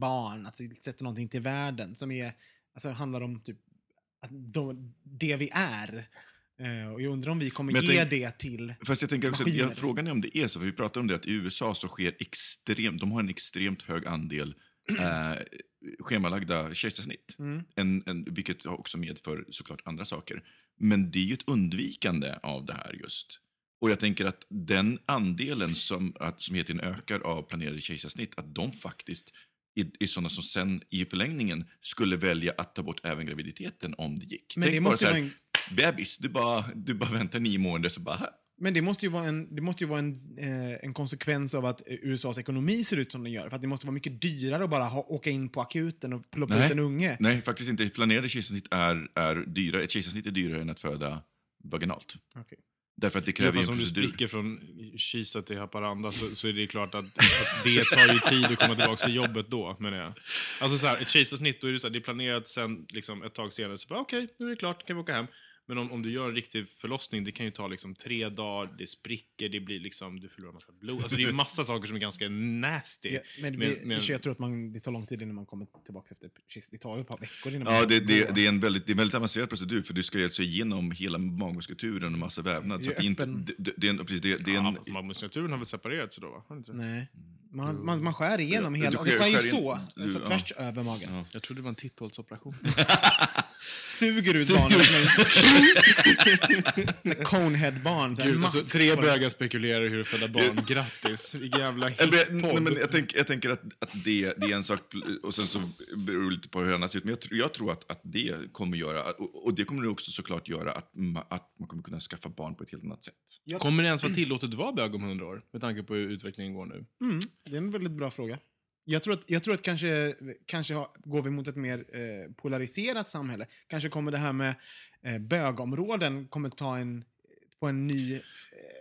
Barn, alltså sätter någonting till världen som är, alltså handlar om typ att de, det vi är. Eh, och jag undrar om vi kommer Men jag ge tänk- det till Fast jag tänker också, att- maskiner. ja, frågan är om det är så, för vi pratar om det att i USA så sker extremt, de har en extremt hög andel eh, schemalagda kejsarsnitt. Mm. En, en, vilket också medför såklart andra saker. Men det är ju ett undvikande av det här just. Och jag tänker att den andelen som, att, som tiden ökar av planerade kejsarsnitt, att de faktiskt är, är sådana som sen i förlängningen skulle välja att ta bort även graviditeten om det gick. Men Tänk det bara måste så ju här, en- bebis, du bara, du bara väntar nio månader så bara, här. Men det måste ju vara en, det måste ju vara en, eh, en konsekvens av att eh, USAs ekonomi ser ut som den gör. För att det måste vara mycket dyrare att bara ha, åka in på akuten och ploppa ut en unge. Nej, faktiskt inte. Planerade kejsarsnitt är, är dyrare. Ett kejsarsnitt är dyrare än att föda vaginalt. Okej. Därför att det Ja, kräver fast en om du procedur. spricker från Kisa till Haparanda så, så är det klart att, att det tar ju tid att komma tillbaka till jobbet då, menar jag. Alltså så här, ett kejsarsnitt, då är det, så här, det är planerat sen liksom, ett tag senare, så bara okej, nu är det klart, kan vi åka hem. Men om, om du gör en riktig förlossning, det kan ju ta liksom tre dagar, det spricker, det blir liksom, du förlorar massa blod. Alltså det är massa saker som är ganska nasty. Ja, men Men- vi, men- jag tror att man, det tar lång tid innan man kommer tillbaka efter. Det tar ju ett par veckor innan Ja, man det, det, det, är en väldigt, det är en väldigt avancerad procedur för du ska alltså igenom hela magmuskulaturen och massa vävnad. Så Det är att det, är inte, öppen- det, det, det, är en, precis, det, det är Ja, fast muskulaturen har väl separerat sig då, va? Har det inte det? Nej. Man, man, man skär igenom Ja, hela... du och Det skär- skär ju skär in- så, du- alltså ja. tvärs över magen. Ja. Jag trodde det var en titthålsoperation. Suger ut barnet som en... Conehead-barn. så här, Gud, alltså, tre det. bögar spekulerar hur föda barn. Grattis! Jävla hitpodd. men jag, tänk, jag tänker att, att det, det är en sak, och sen så beror det lite på hur annat ser ut. Men jag, tror- jag tror att, att det kommer göra, och, och det kommer också såklart göra att, ma, att man kommer kunna skaffa barn på ett helt annat sätt. Kommer det ens vara tillåtet att vara bög om hundra år? Med tanke på hur utvecklingen går nu. Mm, det är en väldigt bra fråga. Jag tror att, jag tror att kanske, kanske har, går vi mot ett mer eh, polariserat samhälle. Kanske kommer det här med eh, bögområden kommer ta en, på en ny... Eh,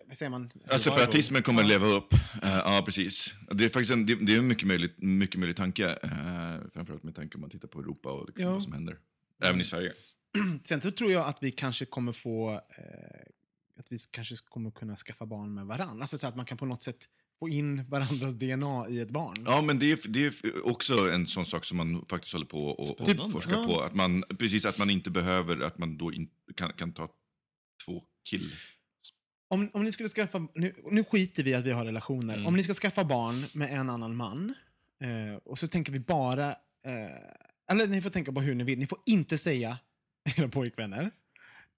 vad säger man? Ja, separatismen kommer att leva upp. Eh, ja, precis. Det är faktiskt en, det, det är en mycket möjlig, mycket möjlig tanke. Uh, framförallt med tanke om man tittar på Europa och liksom vad som händer. Även i Sverige. Sen så tror jag att vi kanske kommer få... Eh, att vi kanske kommer kunna skaffa barn med varann. Alltså så att man kan på något sätt få in varandras DNA i ett barn. Ja, men det är, det är också en sån sak som man faktiskt håller på och, och forskar Ja. på. Att man, precis, att man inte behöver, att man då in, kan, kan ta två kill Om, om ni skulle skaffa... Nu, nu skiter vi i att vi har relationer. Om ni ska skaffa barn med en annan man eh, och så tänker vi bara... Eh, eller ni får tänka på hur ni vill. Ni får inte säga era pojkvänner.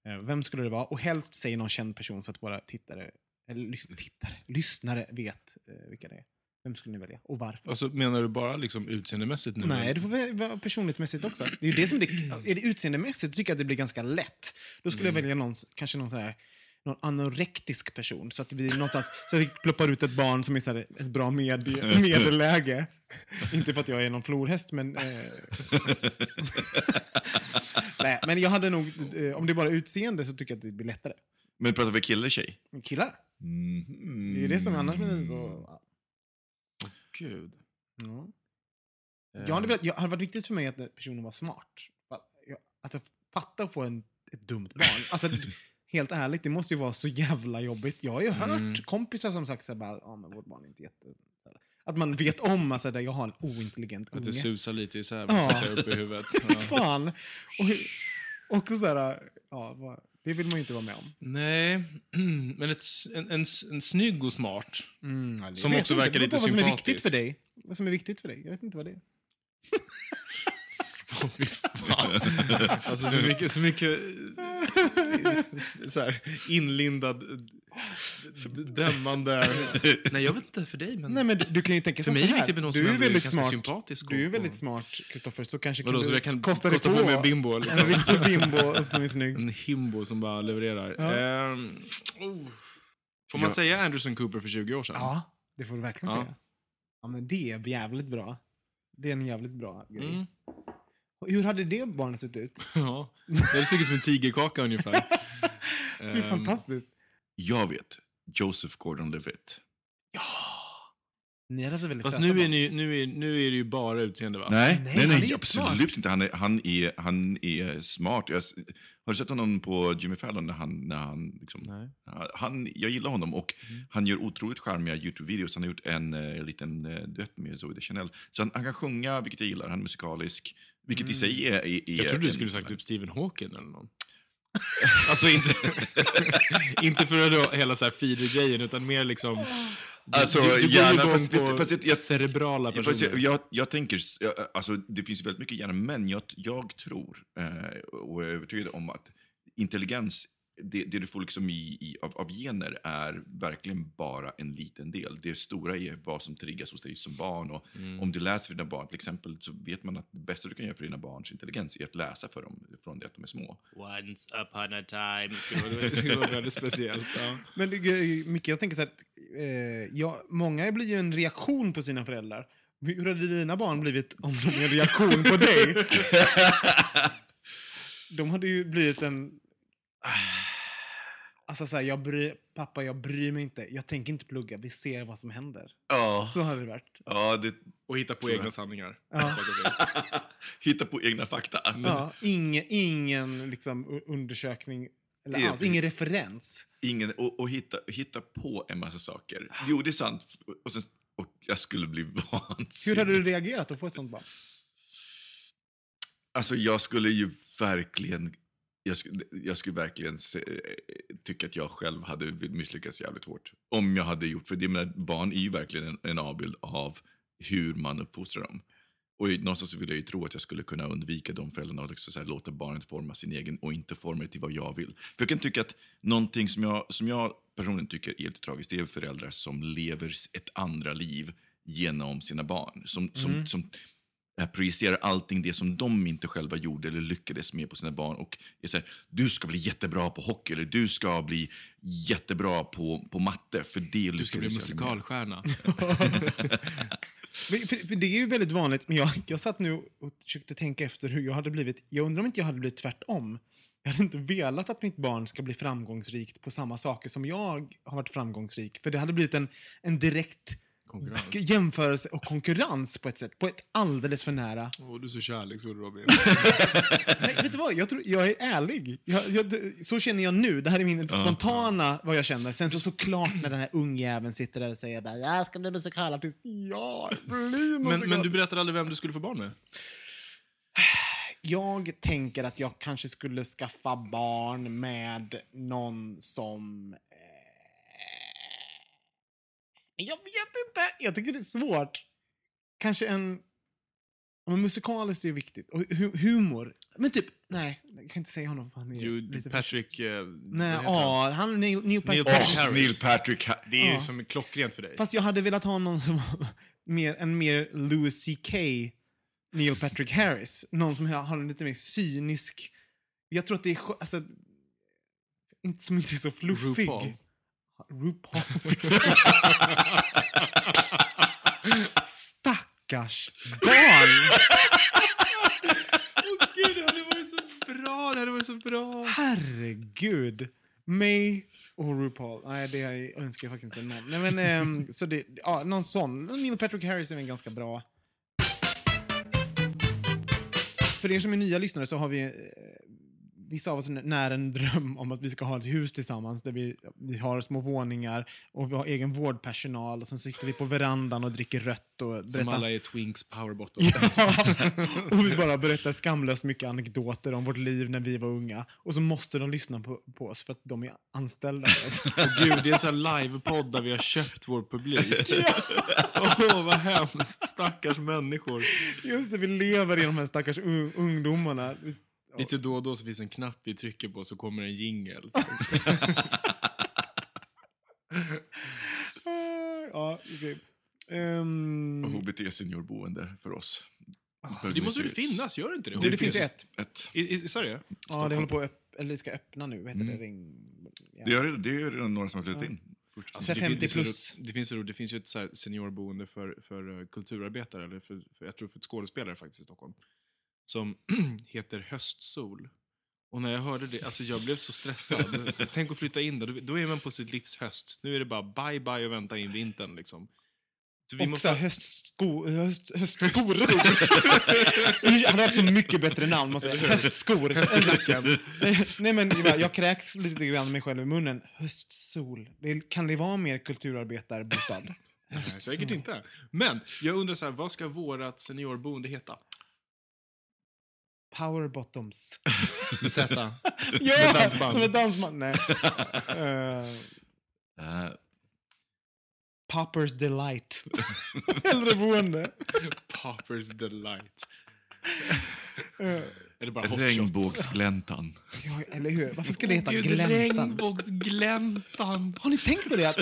Eh, vem skulle det vara? Och helst säg någon känd person så att våra tittare, eller lys, tittare, lyssnare vet eh, vilka det är. Vem skulle ni välja? Och varför? Alltså, menar du bara liksom utseendemässigt nu? Nej, det får väl vara personlighetsmässigt också. Det är ju det som det, är det utseendemässigt tycker jag att det blir ganska lätt. Då skulle jag välja någon, kanske någon sån här någon anorektisk person. Så att vi någonstans så vi ploppar ut ett barn som är så här, ett bra medie, medelläge. Inte för att jag är någon florhäst, men... Eh... Nej, men jag hade nog... Eh, om det är bara utseende så tycker jag att det blir lättare. Men pratar vi kille eller tjej? Killar. Mm. Det är ju det som annars blir... då- Gud. Ja. Eh, Jag hade, velat- jag hade varit viktigt för mig att personen var smart. Att Att jag fattar att få en, ett dumt barn. Alltså, helt ärligt, det måste ju vara så jävla jobbigt. Jag har ju hört Mm. kompisar som sagt så här bara, ja men vårt barn är inte jätte... Att man vet om alltså, att jag har en ointelligent Att det unge. susar lite isär, Ja. så att säga, upp i huvudet. Fy Ja. fan! Och, också så här, ja, vad- det vill man ju inte vara med om. Nej, men ett, en, en, en snygg och smart. Mm, ja, Som också inte. verkar lite på vad som är viktigt sympatisk. för dig. Vad som är viktigt för dig. Jag vet inte vad det är. Åh, fy fan. Alltså så mycket, så mycket så här, inlindad, dömande... Nej, jag vet inte för dig, men... Nej, men du, du kan ju tänka För så mig är det här. viktigt med någon du som är väldigt ganska smart. sympatisk Du är och- väldigt smart, Kristoffer, så kanske Vadå, kan så du jag kan kosta dig kosta på på mig en bimbo? en Liksom. riktig bimbo som är snygg. En himbo som bara levererar. Ja. Ehm, oh. Får man Ja. säga Anderson Cooper för 20 år sedan? Ja, det får du verkligen Ja. säga. Ja, men det är jävligt bra. Det är en jävligt bra grej. Mm. Hur hade det barnet sett ut? ja. Det såg ut som en tigerkaka ungefär. Det är Ehm, fantastiskt. Jag vet. Joseph Gordon-Levitt. Ni hade haft väldigt Fast söta nu är, ni, nu, är, nu är det ju bara utseende va? Nej, Nej, nej, nej, absolut inte. Han är, han, är, han är smart. Jag, har du sett honom på Jimmy Fallon? När han, när han, liksom, Nej. han, jag gillar honom och han gör otroligt charmiga YouTube-videos. Han har gjort en eh, liten eh, duett med Zoe Deschanel. Så han, han kan sjunga, vilket jag gillar. Han är musikalisk. Vilket i sig är... är, är Jag trodde du skulle sagt typ Stephen Hawking eller någon. alltså inte, inte för hela så här feeder-grejen, utan mer liksom... Du, Alltså, du, du går gärna, igång fast- på fast jag- cerebrala personer. fast jag, jag, jag tänker, jag- alltså det finns väldigt mycket hjärna, men jag, jag tror eh, och är övertygad om att intelligens, det, det du får liksom i, i, av, av gener är verkligen bara en liten del. Det stora är vad som triggas hos dig som barn. Och Om du läser för dina barn till exempel så vet man att det bästa du kan göra för dina barns intelligens är att läsa för dem från det att de är små. Once upon a time skulle vara, det skulle vara väldigt speciellt. Ja. Men det- Micke, jag tänker så här, eh, ja, många blir ju en reaktion på sina föräldrar. Hur hade dina barn blivit om de är en reaktion på dig? De hade ju blivit en... Alltså så här, jag bry, pappa jag bryr mig inte, jag tänker inte plugga, vi ser vad som händer. Ja, Så hade det varit. ja det, Och hitta på jag. egna sanningar. Ja. Hitta på egna fakta. Ja, ingen, ingen liksom, undersökning, eller Det alls, ingen referens. Ingen, och, och hitta, hitta på en massa saker. Jo, det är sant. Och, sen, och jag skulle bli vansinnig. Hur hade du reagerat att få ett sånt barn? Alltså, jag skulle ju verkligen... Jag skulle, jag skulle verkligen se, tycka att jag själv hade misslyckats jävligt hårt. Om jag hade gjort... För det menar, barn är ju verkligen en, en avbild av hur man uppfostrar dem. Och någonstans vill jag ju tro att jag skulle kunna undvika de föräldrarna och liksom så här, låta barnet forma sin egen och inte forma det till vad jag vill. För jag kan tycka att någonting som jag, som jag personligen tycker är lite tragiskt, det är föräldrar som lever ett andra liv genom sina barn. Som, som, som eh, projicerar allting det som de inte själva gjorde eller lyckades med på sina barn. Och är så här, du ska bli jättebra på hockey eller du ska bli jättebra på, på matte. För det Du ska bli musikalstjärna. Men För, för det är ju väldigt vanligt, men jag, jag satt nu och försökte tänka efter hur jag hade blivit. Jag undrar om inte jag hade blivit tvärtom. Jag hade inte velat att mitt barn ska bli framgångsrikt på samma saker som jag har varit framgångsrik. För det hade blivit en, en direkt Konkurrens. jämförelse och konkurrens på ett sätt. På ett alldeles för nära. Åh, du är så kärleksfull Robin. Nej, vet du vad? Jag, tror, jag är ärlig. Jag, jag, så känner jag nu. Det här är min spontana vad jag känner. Sen så såklart när den här ungjäveln sitter där och säger bara, jag ska bli musikalartist. Ja, bli men, musikal. men du berättade aldrig vem du skulle få barn med? Jag tänker att jag kanske skulle skaffa barn med någon som... Jag vet inte. Jag tycker det är svårt. Kanske en... Men musikaliskt är viktigt. Och hu humor. Men typ, nej, jag kan inte säga honom för han är Jo, lite. Patrick... Eh, Nej, heter han? ja, han Neil, Neil Patrick. Neil Patrick Harris. Neil Patrick Ha- Det är ju Ja. som klockrent för dig. Fast jag hade velat ha någon som mer, en mer Louis CK Neil Patrick Harris. Någon som har en lite mer cynisk... Jag tror att det är... Alltså, inte som inte är så fluffig. RuPaul. RuPaul. Stackars barn! Åh gud, det hade varit så bra! Det hade varit så bra! Herregud. May och RuPaul. Nej, det önskar jag faktiskt inte någon. Nej, men, ehm, så det, ja, någon sån. Neil Patrick Harris är väl ganska bra. För er som är nya lyssnare så har vi, eh, vissa av oss när en dröm om att vi ska ha ett hus tillsammans där vi, vi har små våningar och vi har egen vårdpersonal och sen sitter vi på verandan och dricker rött och Som alla är Twinks powerbottom. Ja, och vi bara berättar skamlöst mycket anekdoter om vårt liv när vi var unga. Och så måste de lyssna på, på oss för att de är anställda oss. Åh gud, det är en livepodd där vi har köpt vår publik. Åh, vad hemskt. Stackars människor. Just det, vi lever i de här stackars un- ungdomarna. Lite då och då så finns en knapp vi trycker på så kommer en jingel. Ja, okej. Ehm, HBT seniorboende för oss. Det måste väl finnas, gör det inte det? Det, det finns ett. ett. I, i Sverige? Ja, det håller på att öpp- eller ska öppna nu. Heter det? Ring... Ja. Det är, det är redan några som har flyttat in. Först. Alltså, det, 50 finns- det, är plus. det, finns, det finns ju ett så här seniorboende för, för eh, kulturarbetare, eller för, för, jag tror för skådespelare faktiskt i Stockholm, som heter Höstsol. Och när jag hörde det, alltså jag blev så stressad. Tänk att flytta in där, då, är man på sitt livs höst. Nu är det bara bye bye och vänta in vintern liksom. Så vi Och måste, höstsko, höst, höstskor. det hade varit så mycket bättre namn. Man säger. Höstskor. Nej, men jag- kräks lite grann mig själv i munnen. Höstsol. Det, kan det vara mer kulturarbetarbostad? Nej, säkert inte. Men jag undrar så här, vad ska vårat seniorboende heta? Power bottoms. Med Z. Ja, som ett dansband. Nej. Eh, Poppers delight. Äldreboende. Poppers delight. Eh. Regnbågsgläntan. ja, eller hur? Varför ska det heta Gud, gläntan? Regnbågsgläntan. Har ni tänkt på det? Att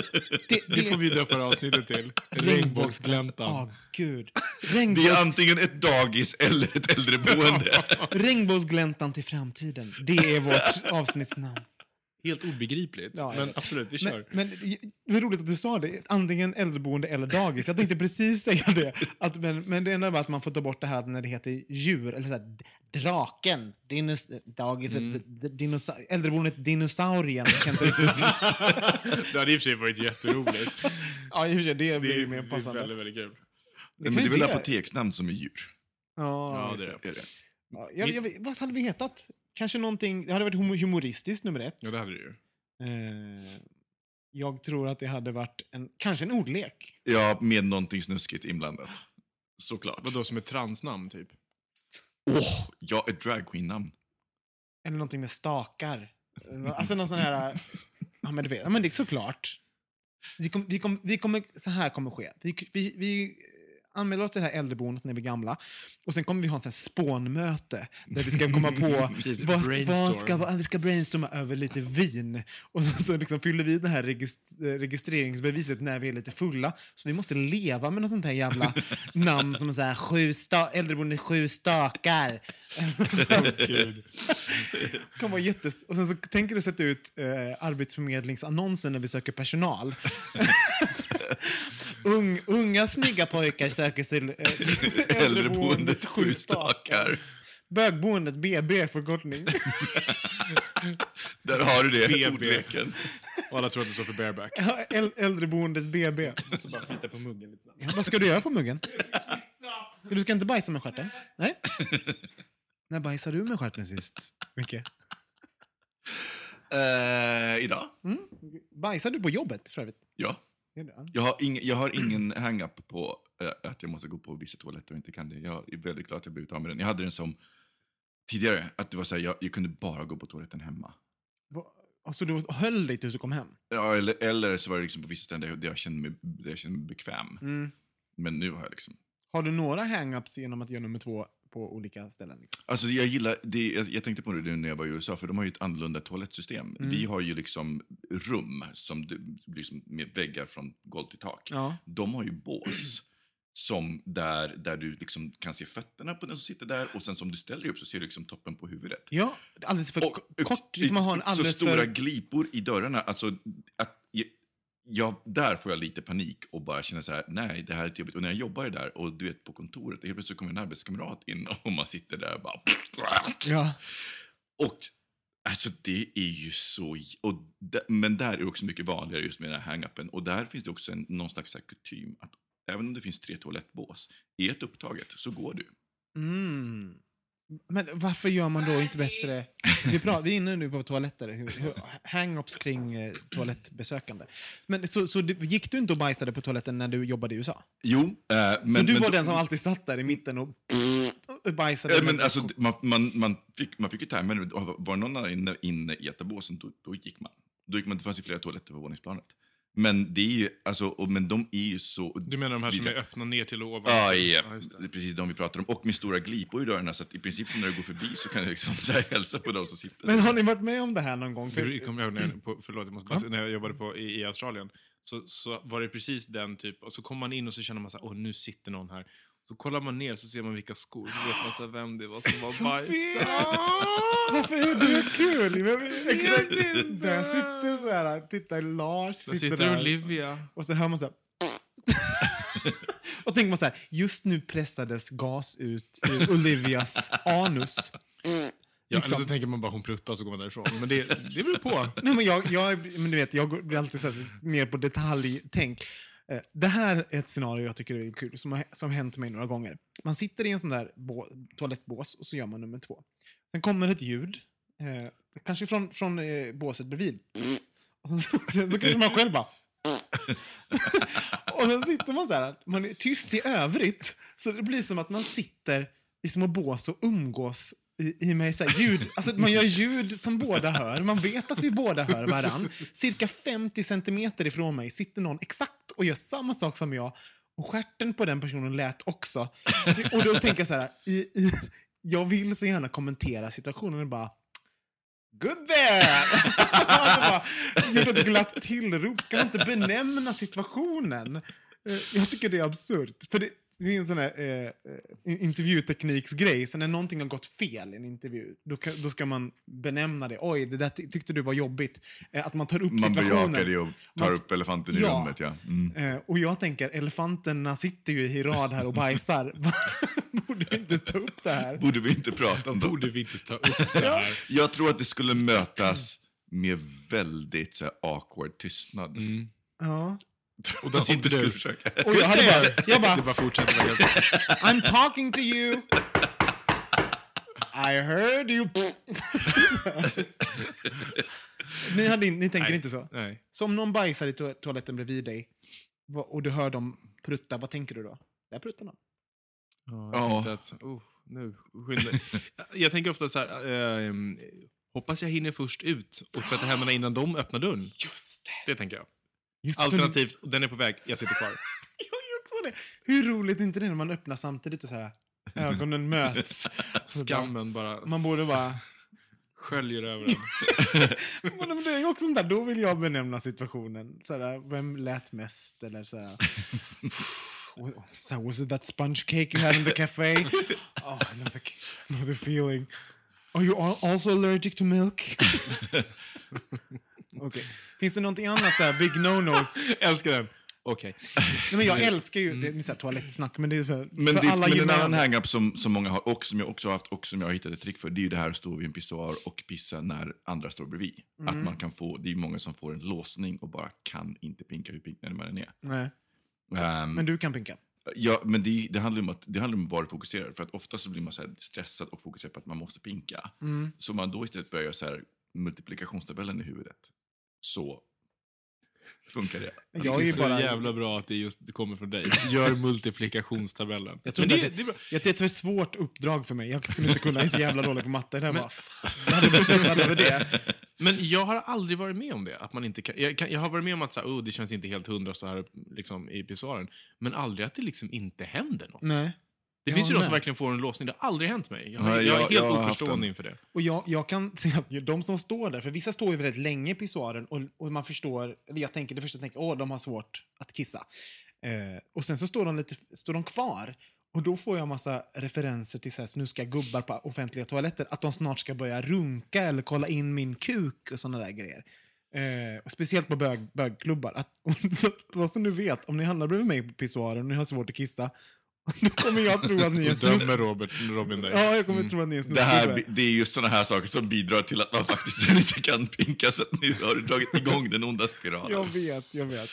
det, Det får vi döpa det avsnittet till. Regnbågsgläntan. Åh, gud. Det Regnbågs, är antingen ett dagis eller ett äldreboende. regnbågsgläntan till framtiden. Det är vårt avsnittsnamn. Helt obegripligt. Ja, men absolut, vi Men, kör. men det är roligt att du sa det. Antingen äldreboende eller dagis. Jag tänkte precis säga det. Att, men, men det enda var att man får ta bort det här att när det heter djur. Eller så här, draken. Dinos, dagiset. Mm. Dinosa, äldreboendet dinosaurien. Kan inte riktigt säga. det hade i och för sig varit jätteroligt. ja, i och för sig. Det Det blir är, ju mer det är passande. väldigt, väldigt kul. Men det är väl det. apoteksnamn som är djur? Ja, Ja, det är det. det. Är det? Ja, jag, jag, vad hade vi hetat? Kanske någonting... Det hade varit humo- humoristiskt, nummer ett. Ja, det hade du ju. Eh, jag tror att det hade varit en, kanske en ordlek. Ja, med någonting snuskigt inblandat. Såklart. Vadå, som ett transnamn typ? Åh, ja, ett dragqueen-namn. Eller någonting med stakar. Alltså någon sån här... Ja, men du vet. Ja, men det är såklart. Vi, kom, vi, kom, vi kommer, så här kommer ske. Vi, vi, vi anmäler oss till det här äldreboendet när vi är gamla. Och sen kommer vi ha ett spånmöte där vi ska komma på Precis, vad, vad ska, vad, vi ska brainstorma över lite vin. Och så, så liksom fyller vi det här regist- registreringsbeviset när vi är lite fulla. Så vi måste leva med något sånt här jävla namn som så här, sju sta- äldreboende sju stakar. Kan vara jättes... Och sen så tänker du sätta ut eh, arbetsförmedlingsannonser när vi söker personal. Ung, unga snygga pojkar söker sig till eh, Äldreboendet Sju stakar. Bögboendet BB förkortning. Där har du det, BB. ordleken. Och alla tror att det står för bareback. Ja, äl- Äldreboendet BB. Så bara slita på muggen lite. Ja, vad ska du göra på muggen? Du ska inte bajsa med stjärten? Nej? När bajsade du med stjärten sist? Micke? Eh, idag? Mm? Bajsade du på jobbet för övrigt? Ja. Jag har, ing, jag har ingen hang-up på eh, att jag måste gå på vissa toaletter och inte kan det. Jag är väldigt glad att jag blivit av med den. Jag hade den som tidigare, att det var så här, jag, jag kunde bara gå på toaletten hemma. Va- Alltså du höll dig tills du kom hem? Ja, eller, eller så var det liksom på vissa ställen där jag kände mig, där jag kände mig bekväm. Mm. Men nu har jag liksom... Har du några hang-ups genom att göra nummer två på olika ställen? Liksom? Alltså jag gillar, det, jag, jag tänkte på det när jag var i USA, för de har ju ett annorlunda toalettsystem. Mm. Vi har ju liksom rum som det blir som med väggar från golv till tak. Ja. De har ju bås. Som där, där du liksom kan se fötterna på den som sitter där och sen som du ställer upp så ser du liksom toppen på huvudet. Ja, alldeles för Och- kort. Liksom man har en så alldeles stora för... glipor i dörrarna. Alltså, att, ja, där får jag lite panik och bara känner så här, nej, det här är jobbigt. Och när jag jobbar där och du vet på kontoret, helt plötsligt kommer en arbetskamrat in och man sitter där och bara... Ja. Och alltså det är ju så... Och men där är det också mycket vanligare just med den här hang-upen. Och där finns det också en, någon slags kutym att även om det finns tre toalettbås, är ett upptaget så går du. Mm. Men varför gör man då inte bättre... Vi, pratar, vi är inne nu på toaletter. Hang-ups kring eh, toalettbesökande. Men så, så du, gick du inte och bajsade på toaletten när du jobbade i USA? Jo, eh, men... så du men var den som alltid satt där i mitten och, bajsade? Eh, Men alltså, man, man, man, fick, man fick ju timern. Var någon annan inne, inne i etabåsen, då, då gick man. Då gick man. Det fanns ju flera toaletter på våningsplanet. Men det är ju, alltså, och, men de är ju så... Du menar de här som är öppna ner till och ovan? Ja, ja. Ja, just det är precis de vi pratar om. Och med stora glipor i dörrarna, så att i princip så när du går förbi så kan du liksom så här, hälsa på de som sitter Men har ni varit med om det här någon gång? För, kommer jag ihåg när, jag- på, förlåt, jag måste bara, säga, när jag jobbade på, i, i Australien. Så, så var det precis den typ, och så kommer man in och så känner man så här, åh nu sitter någon här. Så kollar man ner så ser man vilka skor, så vet man så vem det var som var bajsat. varför är det kul? Men, exakt, där sitter så här, titta Lars Där sitter, sitter där. Olivia. Och så hör man så här... och tänker man så här, just nu pressades gas ut ur Olivias anus. Ja, Liksom. eller så tänker man bara hon pruttar och så går man därifrån. Men det, det beror på. Nej, men jag, jag, men du vet, jag går- blir alltid så här, mer på detaljtänk. Eh, det här är ett scenario jag tycker är kul, som har som hänt mig några gånger. Man sitter i en sån där toalettbås och så gör man nummer två. Sen kommer ett ljud, eh, kanske från, från eh, båset bredvid. Och så, så kanske man själv bara... och sen sitter man så här, man är tyst i övrigt. Så det blir som att man sitter i små bås och umgås i, i så här ljud. Alltså man gör ljud som båda hör. Man vet att vi båda hör varann. Cirka 50 centimeter ifrån mig sitter någon exakt och gör samma sak som jag. Och stjärten på den personen lät också. Och då tänker jag så här, i, i, jag vill så gärna kommentera situationen och bara Good there! Alltså, alltså, gjort ett glatt tillrop. Ska man inte benämna situationen? Eh, jag tycker det är absurt. För det, det finns en sån här eh, eh, intervjutekniksgrej, så när någonting har gått fel i en intervju, då, kan, då ska man benämna det. Oj, det där ty- tyckte du var jobbigt. Eh, att man tar upp Man situationen. bejakar det och tar Man- upp elefanten i Ja. rummet. Ja. Mm. Eh, och jag tänker, elefanterna sitter ju i rad här och bajsar. Borde vi inte ta upp det här? Borde vi inte prata om det? Borde vi inte ta upp det här? Jag tror att det skulle mötas med väldigt så här, awkward tystnad. Ja. Och Om skulle du. försöka. Och jag hade bara, jag bara bara fortsätter. I'm talking to you. I heard you. ni, hade, ni tänker Nej. inte så? Nej. Så om någon bajsar i to- toaletten bredvid dig och du hör dem prutta, vad tänker du då? Där pruttar någon. Ja, Ja. jag tänkte att, oh, nu, jag tänker ofta så här, eh, ehm, hoppas jag hinner först ut och tvätta händerna innan de öppnar dörren. Just det. Det tänker jag. Just det, så Alternativt, den är på väg, jag sitter kvar. Jag också det. Hur roligt är inte det när man öppnar samtidigt och så här, ögonen möts? Skammen bara Man borde bara... sköljer över en. Men det är också sånt där, då vill jag benämna situationen. Så här, vem lät mest? Eller så här, här, was it that sponge cake you had in the cafe? Oh, know the, feeling. Are you al- also allergic to milk? Okej. Finns det någonting annat där, big no-nos? Älskar den. Okej. Nej, men jag älskar ju det med så här, toalettsnack, men det är för, Men, för det, alla men en annan hang-up som, som många har och som jag också har haft och som jag har hittat ett trick för, det är ju det här att stå vid en pissoar och pissa när andra står bredvid. Att man kan få, det är många som får en låsning och bara kan inte pinka hur pinknade man än är. Nej, Ehm, men du kan pinka. Ja, men det, det, handlar om att, det handlar om vad du fokuserar. För att ofta så blir man så här stressad och fokuserar på att man måste pinka. Mm. Så man då istället börjar göra så här multiplikationstabellen i huvudet. Så funkar det. Jag Det är är ju så bara... jävla bra att det just kommer från dig. Gör multiplikationstabellen. Jag tror Men det, att det är bra. Det är ett för svårt uppdrag för mig. Jag skulle inte kunna, jag är så jävla dålig på matte. Det här bara, jag hade blivit stressad över det. Men jag har aldrig varit med om det. Att man inte kan, jag, kan, jag har varit med om att så här, oh, det känns inte helt hundra att stå här liksom, i pissoaren. Men aldrig att det liksom inte händer något. Nej. Det Jag finns ju de som verkligen får en låsning. Det har aldrig hänt mig. Jag, Nej, jag, är jag- helt jag oförstående en- inför det. Och jag, jag kan se att de som står där, för vissa står ju väldigt länge i pissoaren och, och man förstår, eller jag tänker det första jag tänker, åh, de har svårt att kissa. Eh, och sen så står de, lite, står de kvar och då får jag massa referenser till så här, snuska gubbar på offentliga toaletter, att de snart ska börja runka eller kolla in min kuk och såna där grejer. Eh, och speciellt på bög, bögklubbar. Att, och så, vad som du vet, om ni hamnar bredvid mig på pissoaren och ni har svårt att kissa, då kommer jag tro att ni är Och dömer. Robert, Robin dig. Ja, jag kommer tro att ni är en Det, här, det är just sådana här saker som bidrar till att man faktiskt sen inte kan pinka, så att nu har du dragit igång den onda spiralen. Jag vet, jag vet.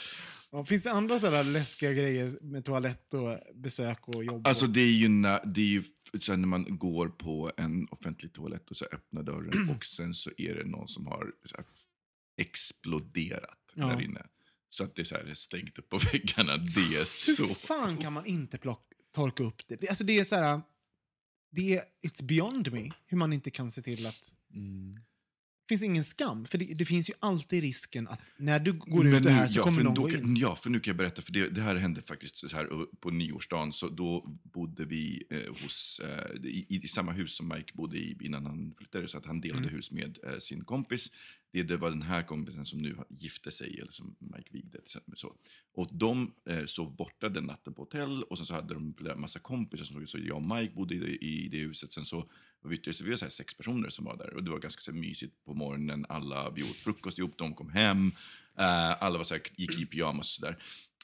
Ja, finns det andra sådana läskiga grejer med toalett och besök och jobb? Alltså det är ju, när, det är ju här, när man går på en offentlig toalett och så öppnar dörren och sen så är det någon som har exploderat Ja. där inne. Så att det är så här, stängt upp på väggarna. Det är Hur så... fan kan man inte plock, torka upp det? det? Alltså det är så här... Det är, it's beyond me hur man inte kan se till att... Mm. Det finns ingen skam, för det, det finns ju alltid risken att när du går ut Men det nu- här så ja, kommer någon gå in. Ja, för nu kan jag berätta, för det, det här hände faktiskt så här på nyårsdagen. Så då bodde vi eh, hos, eh, i, i samma hus som Mike bodde i innan han flyttade. Så att han delade Mm. hus med eh, sin kompis. Det, det var den här kompisen som nu gifte sig, eller som Mike vigde. Så. Och de eh, sov borta den natten på hotell och sen så hade de flera massa kompisar. Som, så jag och Mike bodde i, det- i det huset. Sen så var vi så vi var så sex personer som var där. Och det var ganska så mysigt på morgonen. Alla, vi åt frukost ihop, de kom hem. Eh, alla var så här, gick i pyjamas och sådär.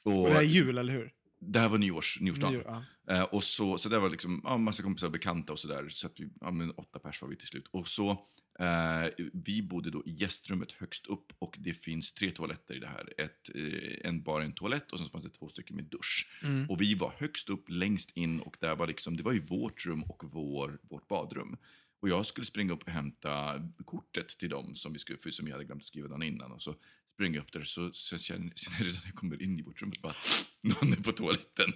Och det här är jul, eller hur? det här var nyårs, nyårsdagen. Nyår, ja. Eh, och så, så det var liksom ja, massa kompisar och bekanta och sådär. Så att vi, ja, men åtta pers var vi till slut. Och så, eh, vi bodde då i gästrummet högst upp och det finns tre toaletter i det här. Ett, eh, en, bara en toalett och sen fanns det två stycken med dusch. Mm. Och vi var högst upp, längst in och där var liksom, det var ju vårt rum och vår, vårt badrum. Och jag skulle springa upp och hämta kortet till dem som vi, skulle, för som vi hade glömt att skriva dagen innan. Och så springer jag upp där så, så känner sen redan när jag kommer in i vårt rum bara, någon är på toaletten.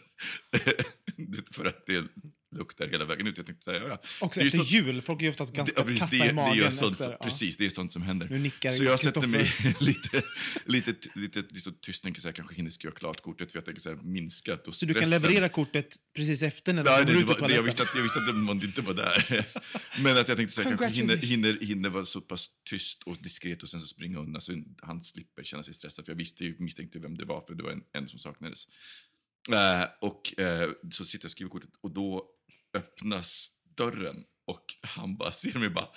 för att det luktar hela vägen ut. Jag tänkte säga, ja, ja. Också Det efter sånt- jul, folk är ju oftast ganska precis, kassa det, i magen det är sånt, efter. ja. Precis, det är sånt som händer. Nu nickar så jag sätter mig lite, lite, lite, lite så tyst, tänker så här, kanske hinner skriva klart kortet för jag tänker så här, minskat och Så du kan leverera kortet precis efter när de det, ut det ur var, det, jag, visste att, jag visste att man inte var där. Men att jag tänkte så här, kanske hinner, hinner, hinner vara så pass tyst och diskret och sen så springa undan så han slipper känna sig stressad. För jag visste ju, misstänkte vem det var, för det var en, en som saknades. Eh, och eh, så sitter jag och skriver kortet och då öppnas dörren och han bara ser mig bara,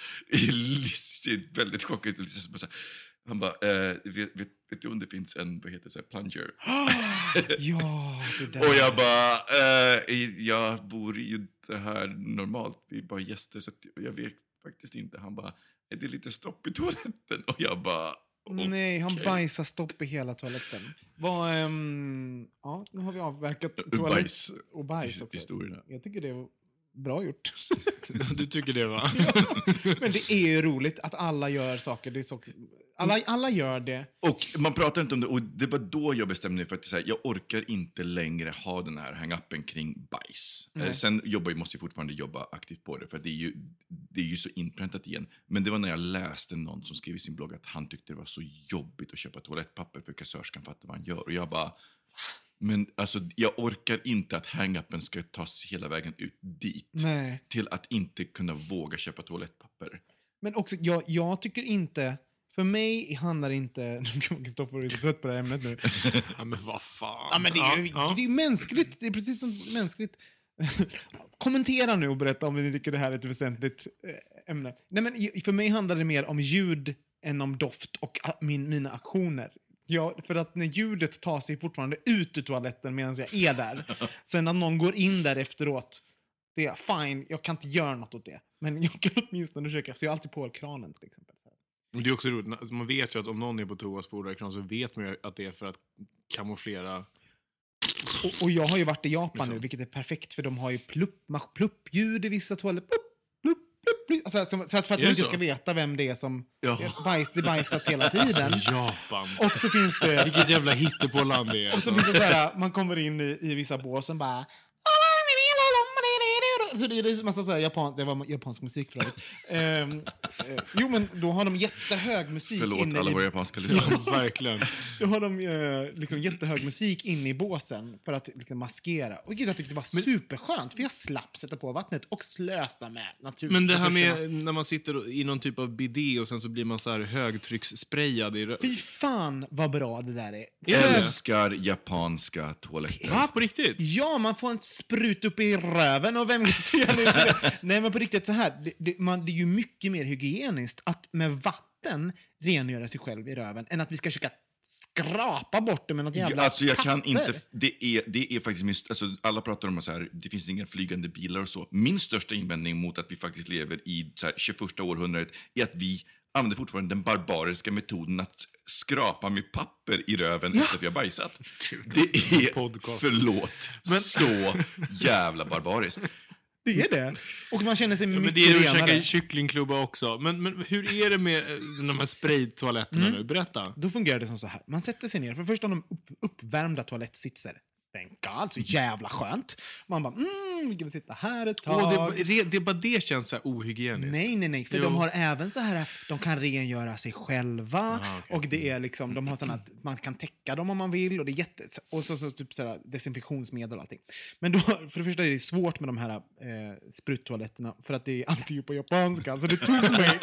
ser väldigt chockad ut. Han bara, eh, vet, vet, vet du om det finns en, vad heter det, så här, plunger? Ja, det där. Och jag bara, eh, jag bor ju här normalt, vi är bara gäster så jag vet faktiskt inte. Han bara, är det lite stopp i toaletten? Och jag bara, Nej, han bajsar stopp i hela toaletten. Vad, ehm, ja, nu har vi avverkat toalett bajs. och bajs också. Historierna. Jag tycker det var bra gjort. Du tycker det va? Men det är ju roligt att alla gör saker. Det är så, alla, alla gör det. Och man pratar inte om det, och det var då jag bestämde mig för att säga, jag orkar inte längre ha den här hang-upen kring bajs. Nej. Eh, sen jobbar, jag- måste jag fortfarande jobba aktivt på det, för det är, ju, det är ju så inpräntat igen. Men det var när jag läste någon som skrev i sin blogg att han tyckte det var så jobbigt att köpa toalettpapper för kassörskan fattar vad han gör. Och jag bara, men alltså jag orkar inte att hang-upen ska tas hela vägen ut dit. Nej. Till att inte kunna våga köpa toalettpapper. Men också, jag, jag tycker inte... För mig handlar det inte... Kristoffer är så trött på det här ämnet nu. Ja, men vad fan. Ja, men det är ju Ja, det är ju mänskligt. Det är precis som mänskligt. Kommentera nu och berätta om ni tycker det här är ett väsentligt eh, ämne. Nej, men för mig handlar det mer om ljud än om doft och min, mina aktioner. Ja, för att när ljudet tar sig fortfarande ut ur toaletten medan jag är där. Sen att någon går in där efteråt, det är fine, jag kan inte göra något åt det. Men jag kan åtminstone försöka, så jag har alltid på kranen till exempel. Men det är också roligt, alltså, man vet ju att om någon är på toa och spolar ekran så vet man ju att det är för att kamouflera. Och, och jag har ju varit i Japan Liksom. nu, vilket är perfekt för de har ju plupp, pluppljud i vissa toaletter. Plupp. Alltså, så, så att för att man inte så? ska veta vem det är som Ja. bajs, det bajsas hela tiden. Japan. Och så finns det... Vilket jävla hittepåland det är. Och så alltså. finns det så här, man kommer in i, i vissa bås och bara... Så det är massa så här japan, det var japansk musik för övrigt. Ehm, eh, jo, men då har de jättehög musik Förlåt inne alla i... våra japanska lyssnare. Verkligen. Då har de eh, liksom jättehög musik inne i båsen för att liksom, maskera. Och jag tyckte det var superskönt, för jag slapp sätta på vattnet och slösa med naturresurserna. Men det här med när man sitter i någon typ av bidé och sen så blir man så här högtryckssprayad i Fy fan vad bra det där är. Det? Älskar japanska toaletter. Va, på riktigt? Ja, man får en sprut upp i röven och vem kan det? Nej, men på riktigt så här. Det, det, man, det är ju mycket mer hygieniskt att med vatten rengöra sig själv i röven än att vi ska försöka skrapa bort det med något jävla Ja, alltså jag kan papper. inte, det är, det är faktiskt min, alltså alla pratar om att så här, det finns inga flygande bilar och så. Min största invändning mot att vi faktiskt lever i så här, 21 århundradet är att vi använder fortfarande den barbariska metoden att skrapa med papper i röven efter att vi har bajsat. Det är, podcast. förlåt, så jävla barbariskt. Det är det. Och man känner sig Ja, mycket det är att renare. käka kycklingklubba också. Men, men hur är det med eh, de här spraytoaletterna Mm. nu? Berätta. Då fungerar det som så här. Man sätter sig ner. För först har de upp, uppvärmda toalettsitser. God, så jävla skönt. Man bara, mm, vi kan sitta här ett tag. Åh, det, det, det, bara det känns så här ohygieniskt. Nej, nej, nej. För Jo. de har även så här, de kan rengöra sig själva. Ah, okej. Och det är liksom, de har att man kan täcka dem om man vill. Och det är jätte, och så, så typ så här, desinfektionsmedel och allting. Men då, för det första är det svårt med de här eh, spruttoaletterna. För att det är alltid på japanska. Så det tog mig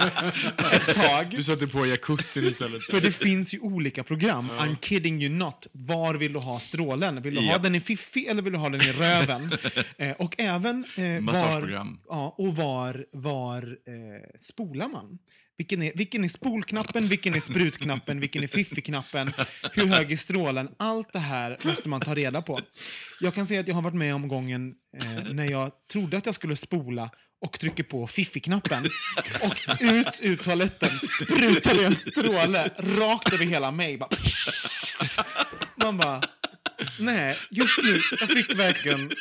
ett tag. Du satte på jacuzzin istället. För det finns ju olika program. I'm kidding you not. Var vill du ha strålen? Vill du ha Den i fiffi eller vill du ha den i röven? eh, och även eh, var, ja, och var, var eh, spolar man? Vilken är, vilken är spolknappen, vilken är sprutknappen, vilken är fiffi-knappen? Hur hög är strålen? Allt det här måste man ta reda på. Jag kan säga att jag har varit med om gången eh, när jag trodde att jag skulle spola och trycker på fiffi-knappen. Och ut ur toaletten sprutar det en stråle rakt över hela mig. Bara, man bara, nej, just nu, jag fick verkligen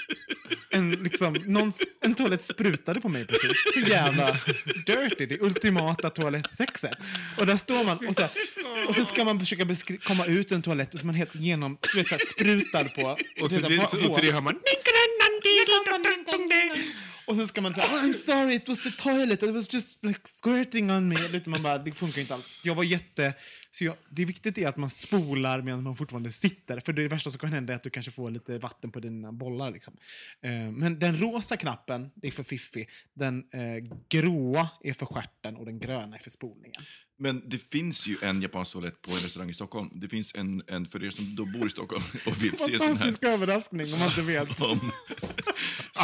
en, liksom, någon, en toalett sprutade på mig precis. Så jävla dirty, det ultimata toalettsexet. Och där står man och så, och så ska man försöka komma ut en toalett och så man helt genom, du vet, så här, sprutad på. Och, så, så, det, så, och till det hör man och sen ska man säga oh, I'm sorry, it was the toilet, it was just like squirting on me. Lite man bara, det funkar inte alls. Jag var jätte... Så jag, det viktiga är att man spolar medan man fortfarande sitter. För det värsta som kan hända är att du kanske får lite vatten på dina bollar. Liksom. Eh, men den rosa knappen, det är för fiffi. Den eh, gråa är för skärten och den gröna är för spolningen. Men det finns ju en japansk toalett på en restaurang i Stockholm. Det finns en, en för er som då bor i Stockholm och vill se sån här. Fantastisk överraskning om man inte vet. Som,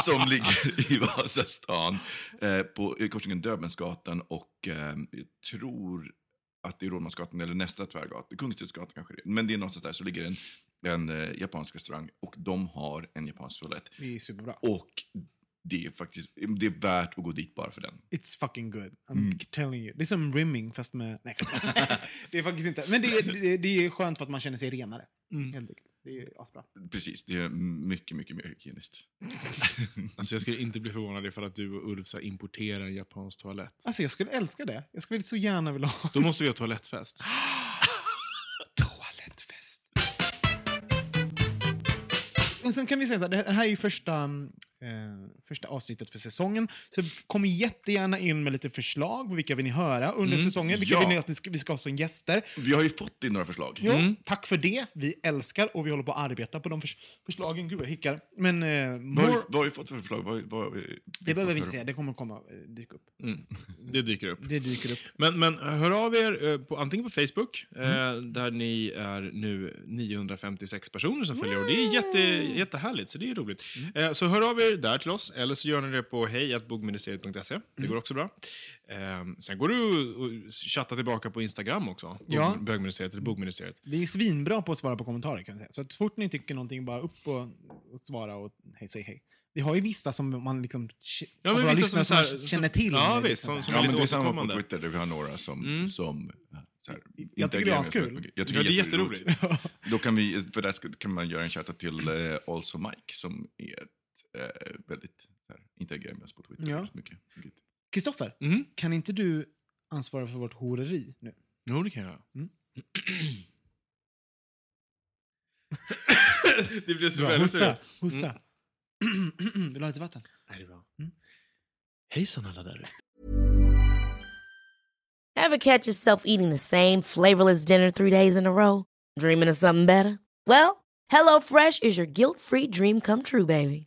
som ligger i Vasastan, eh, på korsningen Döbelnsgatan och eh, jag tror att det är Rådmansgatan eller nästa tvärgata, Kungstensgatan kanske det är. Men det är någonstans där så ligger en, en eh, japansk restaurang och de har en japansk toalett. Det är superbra. Och det är faktiskt det är värt att gå dit bara för den. It's fucking good. I'm Mm. telling you. Det är som rimming fast med... Nej, det är faktiskt inte. Men det är, det, är- det är skönt för att man känner sig renare. Mm. Helt enkelt. Det är asbra. Precis, det är mycket, mycket mer hygieniskt. Alltså jag skulle inte bli förvånad ifall att du och Ulf importerar en japansk toalett. Alltså jag skulle älska det. Jag skulle så gärna vilja ha Då måste vi ha toalettfest. toalettfest. Och sen kan vi säga så här, det här är ju första, eh, första avsnittet för säsongen. Så kom jättegärna in med lite förslag på vilka vill ni höra under säsongen. Vilka Ja. vill ni att ni ska, vi ska ha som gäster? Vi har ju fått in några förslag. Ja, Tack för det. Vi älskar och vi håller på att arbeta på de förs- förslagen. Gud, jag hickar. Men eh, Vad har, more, vi, vad har vi fått för förslag? Vad, vad vi, det behöver vi inte säga. Det kommer komma, eh, dyka upp. Mm. Det dyker upp. Det dyker upp. Men, men hör av er eh, på, antingen på Facebook, eh, där ni är nu 956 personer som följer. Och det är jätte, jättehärligt, så det är roligt. Eh, så hör av er där till oss, eller så gör ni det på hejatbogministeriet.se. Det går också bra. Eh, sen går du och chatta tillbaka på Instagram också. Ja. Bögministeriet eller bogministeriet. Vi är svinbra på att svara på kommentarer kan jag säga. Så att så fort ni tycker någonting, bara upp och, och svara och hej, säg hej. Vi har ju vissa som man liksom Ja, men vissa som som så här- man känner som- till. ja, liksom visst, som- som Ja, men det är samma på. Twitter där vi har några som... Mm. som så här, Jag tycker det är askul. Ja, det är jätteroligt. Då kan vi, för där kan man göra en shoutout till eh, Also Mike som är eh, väldigt, så här, interagerar med oss på Twitter. Ja. väldigt mycket. Kristoffer, Mm. kan inte du ansvara för vårt horeri nu? Jo, det kan jag. Mm. det blev så Bra, väldigt hosta, hosta. Mm. Vill du ha lite vatten? Nej, det är bra. Hejsan alla där ute. Ever catch yourself eating the same flavorless dinner three days in a row? Dreaming of something better? Well, HelloFresh is your guilt-free dream come true, baby.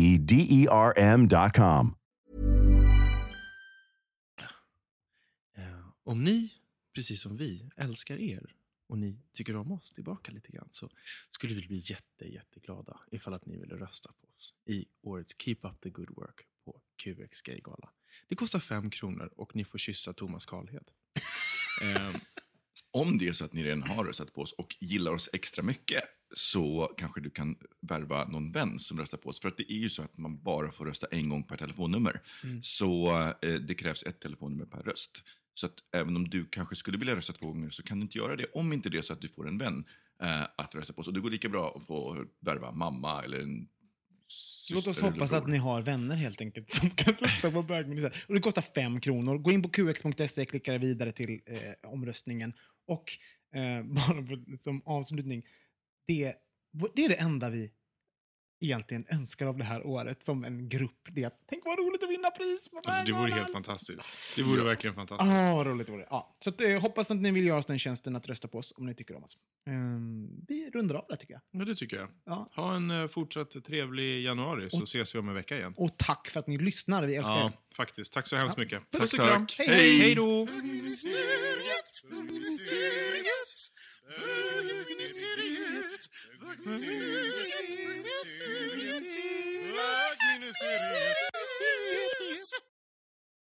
D E R M.com. Eh, Om ni, precis som vi, älskar er och ni tycker om oss tillbaka lite grann så skulle vi bli jätte, jätteglada ifall att ni ville rösta på oss i årets Keep Up The Good Work på QX Gaygala. Det kostar fem kronor och ni får kyssa Thomas Karlhed. eh, Om det är så att ni redan har röstat på oss och gillar oss extra mycket så kanske du kan värva någon vän som röstar på oss. För att det är ju så att man bara får rösta en gång per telefonnummer. Så eh, det krävs ett telefonnummer per röst. Så att även om du kanske skulle vilja rösta två gånger så kan du inte göra det om inte det är så att du får en vän eh, att rösta på. Och det går lika bra att få värva mamma eller en Låt oss hoppas att ni har vänner helt enkelt som kan rösta på bögministeriet. Och det kostar fem kronor. Gå in på qx.se, klicka vidare till eh, omröstningen. Och eh, bara för, som avslutning, det, det är det enda vi egentligen önskar av det här året som en grupp. Det är att, tänk vad roligt att vinna pris på alltså, det vore helt fantastiskt. Det vore verkligen fantastiskt. Ah, vad roligt det vore. Ja. Så att, eh, hoppas att ni vill göra oss den tjänsten att rösta på oss om ni tycker om oss. Ehm, vi rundar av det tycker jag. Ja, det tycker jag. Ja. Ha en eh, fortsatt trevlig januari så ses vi om en vecka igen. Och tack för att ni lyssnar. Vi älskar Ja, er. faktiskt. Tack så hemskt Ja. mycket. Puss och och kram. Hej, Hej, hej. hej då! Bögministeriet, bögministeriet, bögministeriet.